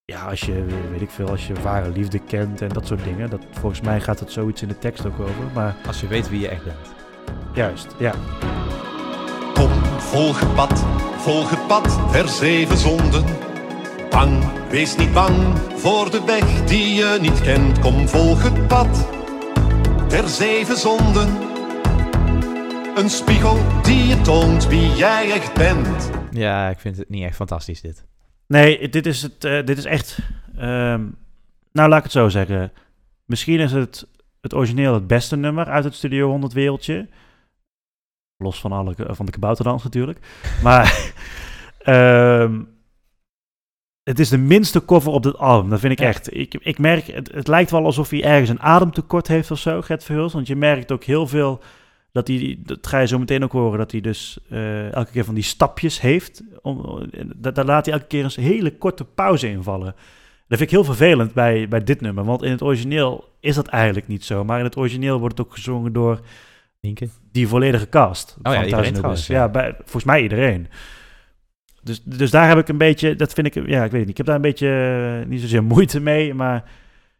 Ja, als je, weet ik veel, als je ware liefde kent en dat soort dingen. Dat, volgens mij gaat het zoiets in de tekst ook over. Maar Als je weet wie je echt bent. juist, ja. Kom, volg het pad, volg het pad der zeven zonden. Bang, wees niet bang voor de weg die je niet kent. Kom, volg het pad der zeven zonden. Een spiegel die je toont wie jij echt bent. Ja, ik vind het niet echt fantastisch dit. Nee, dit is, het, eh, dit is echt... ehm, nou, laat ik het zo zeggen. Misschien is het, het origineel het beste nummer uit het Studio 100 wereldje. Los van, alle, van de kabouterdans natuurlijk. Maar [LAUGHS] ehm, het is de minste cover op dit album. Dat vind ik Ja. echt. Ik, ik merk, het, het lijkt wel alsof hij ergens een ademtekort heeft of zo, Gert Verhulst. Want je merkt ook heel veel dat hij, dat ga je zo meteen ook horen, dat hij dus eh, elke keer van die stapjes heeft. Om, da- daar laat hij elke keer een hele korte pauze invallen. Dat vind ik heel vervelend bij, bij dit nummer, want in het origineel is dat eigenlijk niet zo. Maar in het origineel wordt het ook gezongen door Nienke? die volledige cast. ja, van iedereen trouwens, Bus. ja. Ja, bij, volgens mij iedereen. Dus, dus daar heb ik een beetje, dat vind ik, ja, ik weet het niet. Ik heb daar een beetje eh, niet zozeer [LAUGHS] moeite mee, maar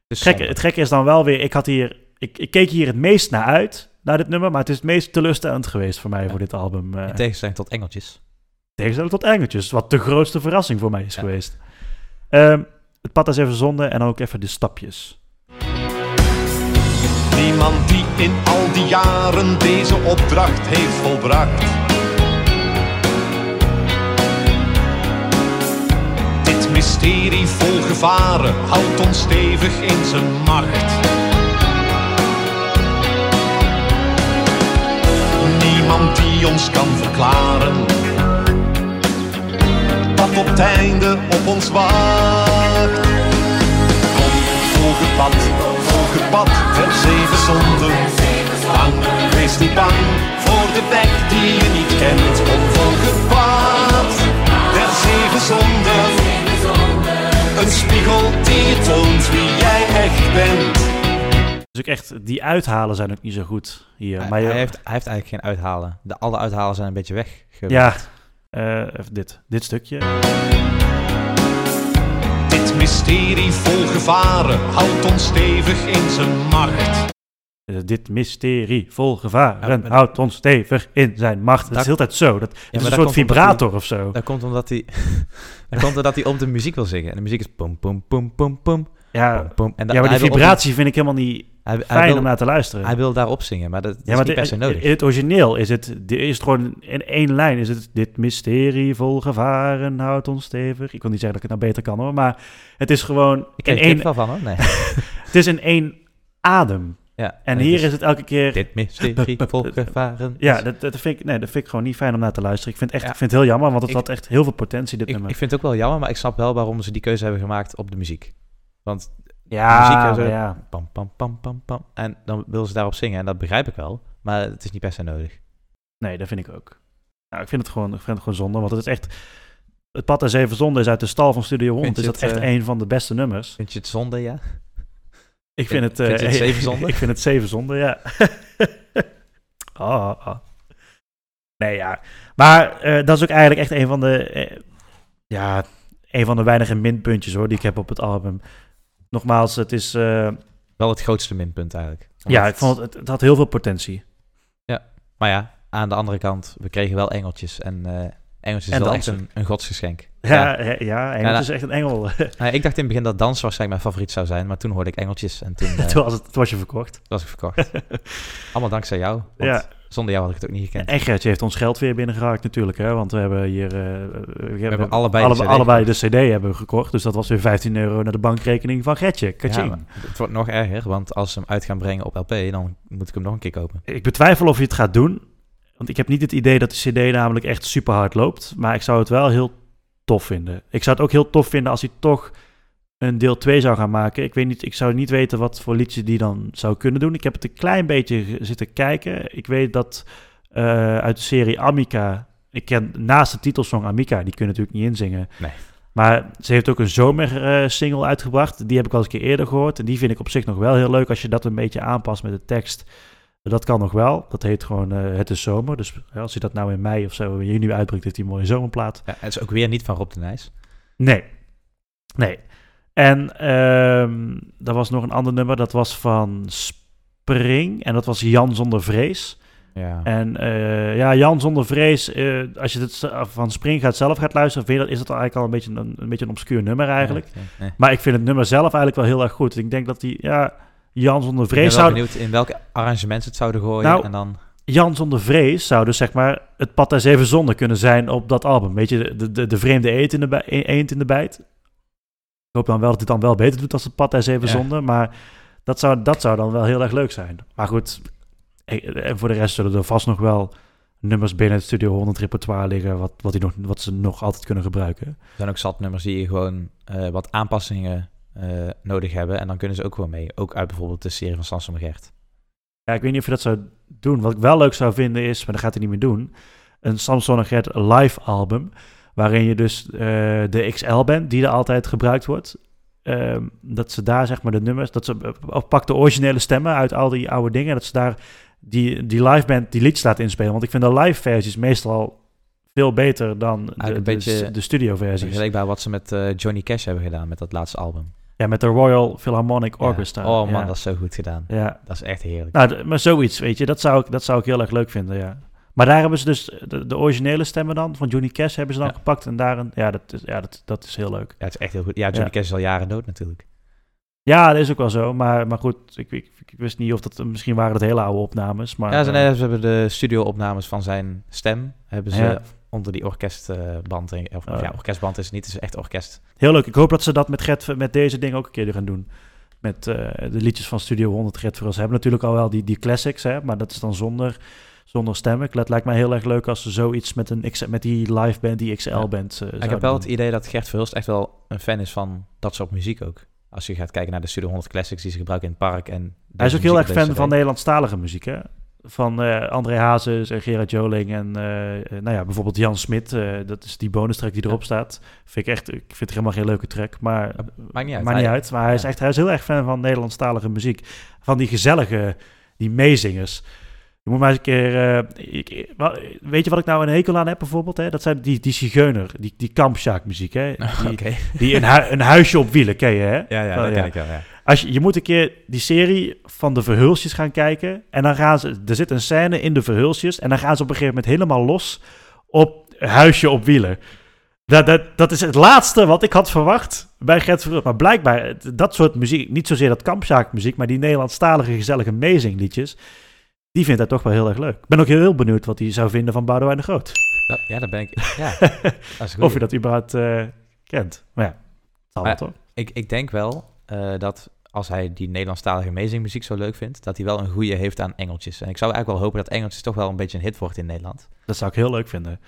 Dus gekke, het gekke is dan wel weer, ik had hier, ik, ik keek hier het meest naar uit, naar dit nummer, maar het is het meest teleurstellend geweest voor mij Ja. voor dit album. eh In tegenstelling tot Engeltjes. tegenstelling tot Engeltjes, wat de grootste verrassing voor mij is Ja. geweest. Ehm, het pad is even zonde en dan ook even de stapjes. Niemand die in al die jaren deze opdracht heeft volbracht. Mysterie vol gevaren houdt ons stevig in zijn macht. Niemand die ons kan verklaren wat op het einde op ons wacht. Kom, volg het pad, volg het pad der zeven zonden. Bang, wees niet bang voor de weg die je niet kent. Spiegel die toont wie jij echt bent. Dus ook echt, die uithalen zijn ook niet zo goed hier. Hij, maar je- hij heeft, hij heeft eigenlijk geen uithalen. De, alle uithalen zijn een beetje weg. ja, eh, even dit, dit stukje. Dit mysterie vol gevaren houdt ons stevig in zijn macht. Eh, dit mysterie vol gevaren Ja, houdt ons stevig in zijn macht. Dat is Dat- heel tijd zo. Dat, is een soort vibrator of zo. Dat komt omdat hij, [LAUGHS] dat komt omdat hij om de muziek wil zingen. En de muziek is pum pum pum pum pum Ja, pum. En ja, maar die vibratie vind ik helemaal niet hij, hij fijn wil, om naar te luisteren. hij wil daarop zingen, maar dat, dat ja, is maar niet per se nodig. in het origineel is het, is het gewoon in één lijn. Is het dit mysterie vol gevaren houdt ons stevig. Ik wil niet zeggen dat ik het nou beter kan hoor, maar het is gewoon Ik kreeg er wel van hoor. Nee. [LAUGHS] het is in één adem. Ja, En hier is het elke keer Dit mysterie [LAUGHS] vol gevaren. Ja, is- dat, dat, vind ik, nee, dat vind ik gewoon niet fijn om naar te luisteren. Ik vind, echt, Ja. ik vind het heel jammer, want het Ik- had echt heel veel potentie, dit ik, nummer. ik vind het ook wel jammer, maar ik snap wel waarom ze die keuze hebben gemaakt op de muziek. Want ja, muziek zo. ja, pam pam pam pam pam. En dan willen ze daarop zingen en dat begrijp ik wel. Maar het is niet per se nodig. nee, dat vind ik ook. Nou, ik vind het gewoon, ik vind het gewoon zonde, want het is echt... Het Pad en Zeven Zonden is uit de stal van Studio 100. Vind Is dat het, echt eh, een van de beste nummers. Vind je het zonde, ja? Ik vind het... vind eh, het Zeven [LAUGHS] Zonden? ik vind het Zeven Zonden, ja. oh, [LAUGHS] oh. Nee, ja. Maar eh, dat is ook eigenlijk echt een van de... eh, ja, een van de weinige minpuntjes hoor, die ik heb op het album. Nogmaals, het is... Wel het grootste minpunt eigenlijk. ja, ik vond het, het had heel veel potentie. Maar ja, aan de andere kant, we kregen wel engeltjes. En eh engeltjes En is wel echt een, een godsgeschenk. Ja, ja, ja Engels is echt een engel. [LAUGHS] Ik dacht in het begin dat dans waarschijnlijk mijn favoriet zou zijn. Maar toen hoorde ik engeltjes en toen, [LAUGHS] eh, toen, was het, toen was je verkocht. was ik verkocht. [LAUGHS] Allemaal dankzij jou. Ja. zonder jou had ik het ook niet gekend. En Gertje heeft ons geld weer binnengeraakt natuurlijk, hè? want we hebben hier... eh, we, hebben allebei de CD allebei de CD hebben we gekocht, dus dat was weer 15 euro naar de bankrekening van Gertje. Het wordt nog erger, want als ze hem uit gaan brengen op LP, dan moet ik hem nog een keer kopen. Ik betwijfel of je het gaat doen, want ik heb niet het idee dat de CD namelijk echt super hard loopt, maar ik zou het wel heel tof vinden. Ik zou het ook heel tof vinden als hij toch een deel 2 zou gaan maken. Ik weet niet, ik zou niet weten wat voor liedje die dan zou kunnen doen. Ik heb het een klein beetje zitten kijken. Ik weet dat eh, uit de serie Amica, ik ken naast de titelsong Amica, die kun je natuurlijk niet inzingen. Nee. Maar ze heeft ook een zomersingle single uitgebracht. Die heb ik al eens een keer eerder gehoord. En die vind ik op zich nog wel heel leuk als je dat een beetje aanpast met de tekst. Dat kan nog wel. Dat heet gewoon eh, Het is zomer. Dus ja, als je dat nou in mei of zo in juni uitbrengt, heeft hij een mooie zomerplaat. Ja, het is ook weer niet van Rob de Nijs. Nee. Nee. En ehm er was nog een ander nummer. Dat was van Spring. En dat was Jan zonder vrees. Ja. En eh, ja, Jan zonder vrees. eh, als je het van Spring gaat zelf gaat luisteren, vind je dat, is dat eigenlijk al een beetje een, een beetje een obscuur nummer eigenlijk. Ja, ja. Maar ik vind het nummer zelf eigenlijk wel heel erg goed. Ik denk dat die, ja, Jan zonder Ik ben vrees zou... benieuwd in welke arrangementen ze het zouden gooien. Nou, en dan, Jan zonder vrees zou dus zeg maar het pad der zeven zonden kunnen zijn op dat album. Weet je, de, de, de vreemde eend in de, e- eend in de bijt. Ik hoop dan wel dat het dan wel beter doet als het pad der zeven Ja. zonden. Maar dat zou, dat zou dan wel heel erg leuk zijn. Maar goed, eh, en voor de rest zullen er vast nog wel nummers binnen het Studio 100 repertoire liggen... wat, wat, die nog, wat ze nog altijd kunnen gebruiken. er zijn ook zat nummers die gewoon eh, wat aanpassingen eh, nodig hebben. En dan kunnen ze ook gewoon mee. Ook uit bijvoorbeeld de serie van Samson McGert. Ja, ik weet niet of je dat zou doen. Wat ik wel leuk zou vinden is, maar dat gaat hij niet meer doen... een Samson en Gert live album... waarin je dus eh, de XL-band, die er altijd gebruikt wordt... ehm, dat ze daar zeg maar de nummers... dat ze pak de originele stemmen uit al die oude dingen... dat ze daar die, die live band die liedjes laten inspelen. Want ik vind de live versies meestal veel beter dan de, de, de studioversies. Vergelijkbaar wat ze met eh, Johnny Cash hebben gedaan met dat laatste album. Ja, met de Royal Philharmonic Ja. Orchestra. Oh man, ja. dat is zo goed gedaan. Ja, Dat is echt heerlijk. nou, maar zoiets, weet je, dat zou, ik, dat zou ik heel erg leuk vinden, ja. Maar daar hebben ze dus de, de originele stemmen dan, van Johnny Cash hebben ze dan Ja. gepakt. En daar, een- ja, dat is, ja dat, dat is heel leuk. Ja, het is echt heel goed. Ja, Johnny. Cash is al jaren dood natuurlijk. Ja, dat is ook wel zo. Maar, maar goed, ik, ik, ik wist niet of dat... Misschien waren het hele oude opnames, maar... ja, ze, eh, nee, ze hebben de studio-opnames van zijn stem hebben ze Ja. Onder die orkestband. in- Of, Oh, ja, ja. orkestband is het niet, het is echt orkest. Heel leuk. Ik hoop dat ze dat met, Gert, met deze dingen ook een keer gaan doen. Met eh, de liedjes van Studio 100 Gert Verhulst. Ze hebben natuurlijk al wel die, die classics, hè, maar dat is dan zonder, zonder stemmen. Het lijkt mij heel erg leuk als ze zoiets met, een met die live band, die XL-band. Ja. ik heb wel het idee dat Gert Verhulst echt wel een fan is van dat soort muziek ook. Als je gaat kijken naar de Studio 100 Classics die ze gebruiken in het park. En Hij is ook heel erg fan van. Nederlandstalige muziek, hè? Van eh, André Hazes en Gerard Joling en eh, eh, nou ja, bijvoorbeeld Jan Smit. dat is die bonus track die erop staat. Vind ik echt, ik vind het helemaal geen leuke track, maar maakt niet uit. Maakt niet Hij- uit, maar hij is echt hij is heel erg fan van Nederlandstalige muziek. Van die gezellige, die meezingers. Je moet maar eens een keer... ik- weet je wat ik nou een hekel aan heb bijvoorbeeld? Hè? Dat zijn die, die zigeuner, die, die kampsjaak-muziek. Hè? [LAUGHS] Die, een, een huisje op wielen, ken je hè? Ja, ja, dat ken ik wel, ja. Als je, je moet een keer die serie van de Verhulsjes gaan kijken. En dan gaan ze... Er zit een scène in de Verhulsjes. En dan gaan ze op een gegeven moment helemaal los op huisje op wielen. Dat, dat, dat is het laatste wat ik had verwacht bij Gert Verhulst. Maar blijkbaar, dat soort muziek, niet zozeer dat kampzaakmuziek, maar die Nederlandstalige gezellige meezingliedjes, die vindt hij toch wel heel erg leuk. Ik ben ook heel, heel benieuwd wat hij zou vinden van Boudewijn de Groot. Ja, dat ben ik. Ja, [LAUGHS] dat of je dat überhaupt eh, kent. Maar ja, het zal wel Maar- toch? Ik, ik denk wel eh, dat als hij die Nederlandstalige amazing zo leuk vindt, dat hij wel een goede heeft aan engeltjes. En ik zou eigenlijk wel hopen dat engeltjes toch wel een beetje een hit wordt in Nederland. Dat zou ik heel leuk vinden.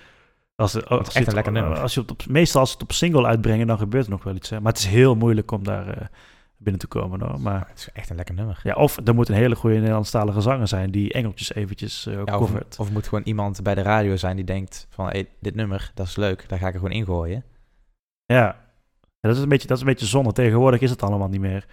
Als, als, echt je een het- lekker nummer. Als je het op, meestal als ze het op single uitbrengen, dan gebeurt er nog wel iets. Hè? Maar het is heel moeilijk om daar eh, binnen te komen. Hoor. Maar Het is echt een lekker nummer. ja, of er moet een hele goede Nederlandstalige zanger zijn die engeltjes eventjes eh Ja, of, covert. of moet gewoon iemand bij de radio zijn die denkt van hey, dit nummer, dat is leuk, daar ga ik er gewoon ingooien. Ja. Ja, dat, is een beetje, dat is een beetje zonde. Tegenwoordig is het allemaal niet meer.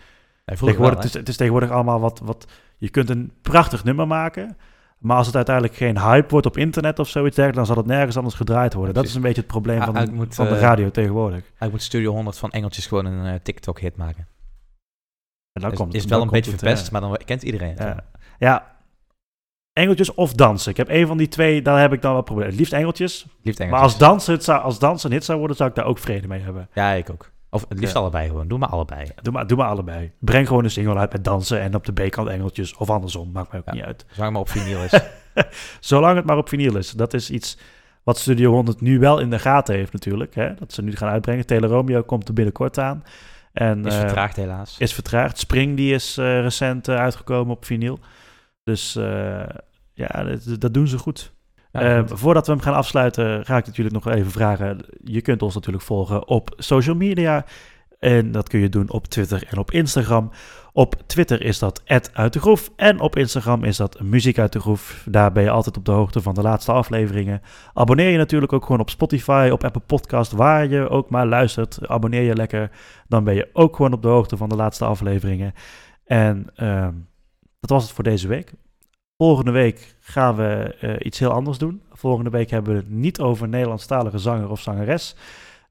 Tegenwoordig, wel, het, is, het is tegenwoordig allemaal wat, wat... Je kunt een prachtig nummer maken... Maar als het uiteindelijk geen hype wordt op internet of zoiets dergelijks... dan zal het nergens anders gedraaid worden. Dat is een beetje het probleem van, ik moet, van de eh, radio tegenwoordig. Hij moet Studio 100 van engeltjes gewoon een eh, TikTok-hit maken. En dan is, komt is dan wel een beetje het, verpest, eh, maar dan kent iedereen het. Ja. Ja. Engeltjes of dansen. Ik heb één van die twee, daar heb ik dan wel probleem. Het liefst engeltjes. Liefst Maar engeltjes. als dansen, het zou, als dansen een hit zou worden, zou ik daar ook vrede mee hebben. Ja, ik ook. Of het liefst Ja. allebei gewoon. Doe maar allebei. Doe maar, doe maar allebei. Breng gewoon een single uit met dansen en op de B-kant engeltjes. Of andersom, maakt mij ook Ja. niet uit. Zolang maar op vinyl is. [LAUGHS] Zolang het maar op vinyl is. Dat is iets wat Studio 100 nu wel in de gaten heeft natuurlijk. Hè? Dat ze nu gaan uitbrengen. Tele Romeo komt er binnenkort aan. En, is eh, vertraagd helaas. is vertraagd. Spring die is eh, recent eh, uitgekomen op vinyl. Dus ja, dat, dat doen ze goed. Ja, Eh, goed. voordat we hem gaan afsluiten, ga ik natuurlijk nog even vragen. Je kunt ons natuurlijk volgen op social media. En dat kun je doen op Twitter en op Instagram. Op Twitter is dat uit de groef. En op Instagram is dat muziek uit de groef. Daar ben je altijd op de hoogte van de laatste afleveringen. Abonneer je natuurlijk ook gewoon op Spotify, op Apple Podcast, waar je ook maar luistert. Abonneer je lekker. Dan ben je ook gewoon op de hoogte van de laatste afleveringen. En ehm, dat was het voor deze week. Volgende week gaan we eh, iets heel anders doen. Volgende week hebben we het niet over Nederlandstalige zanger of zangeres.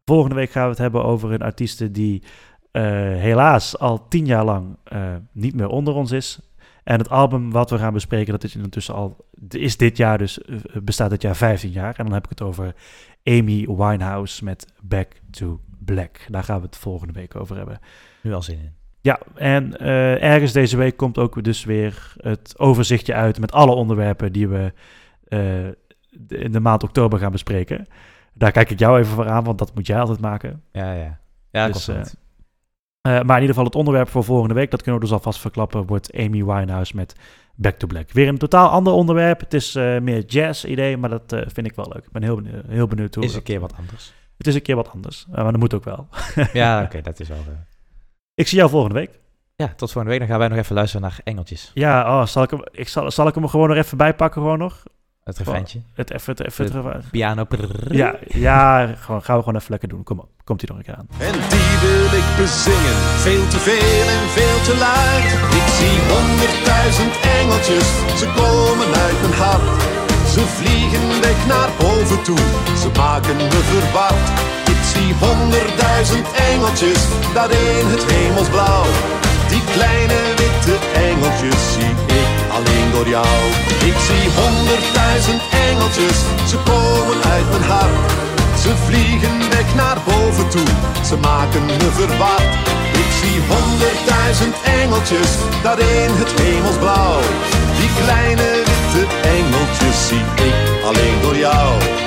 Volgende week gaan we het hebben over een artieste die eh, helaas al tien jaar lang eh, niet meer onder ons is. En het album wat we gaan bespreken, dat is intussen al, is dit jaar dus, bestaat dit jaar 15 jaar. En dan heb ik het over Amy Winehouse met Back to Black. Daar gaan we het volgende week over hebben. Nu al zin in. Ja, en eh, ergens deze week komt ook dus weer het overzichtje uit met alle onderwerpen die we eh, in de maand oktober gaan bespreken. Daar kijk ik jou even voor aan, want dat moet jij altijd maken. Ja, ja. Ja, dat Dus, eh, maar in ieder geval het onderwerp voor volgende week, dat kunnen we dus alvast verklappen, wordt Amy Winehouse met Back to Black. Weer een totaal ander onderwerp. Het is meer jazz-idee, maar dat vind ik wel leuk. Ik ben heel, benieuwd, heel benieuwd hoe... Is een keer wat anders. Het is een keer wat anders, maar dat moet ook wel. ja, [LAUGHS] oké, dat is wel... Ik zie jou volgende week. Ja, tot volgende week. Dan gaan wij nog even luisteren naar Engeltjes. Ja, oh, zal, ik hem, ik zal, zal ik hem er gewoon nog even bijpakken, gewoon nog? Het refreintje. Het even, het even, het- Piano. ja, ja gewoon, gaan we gewoon even lekker doen. Kom op, komt hij nog een keer aan. En die wil ik bezingen, veel te veel en veel te luid. Ik zie honderdduizend engeltjes, ze komen uit mijn hart. Ze vliegen weg naar boven toe, ze maken me verward. Ik zie honderdduizend engeltjes, daarin het hemelsblauw. Die kleine witte engeltjes zie ik alleen door jou. Ik zie honderdduizend engeltjes, ze komen uit mijn hart. Ze vliegen weg naar boven toe, ze maken me verward. Ik zie honderdduizend engeltjes, daarin het hemelsblauw. Die kleine witte engeltjes zie ik alleen door jou.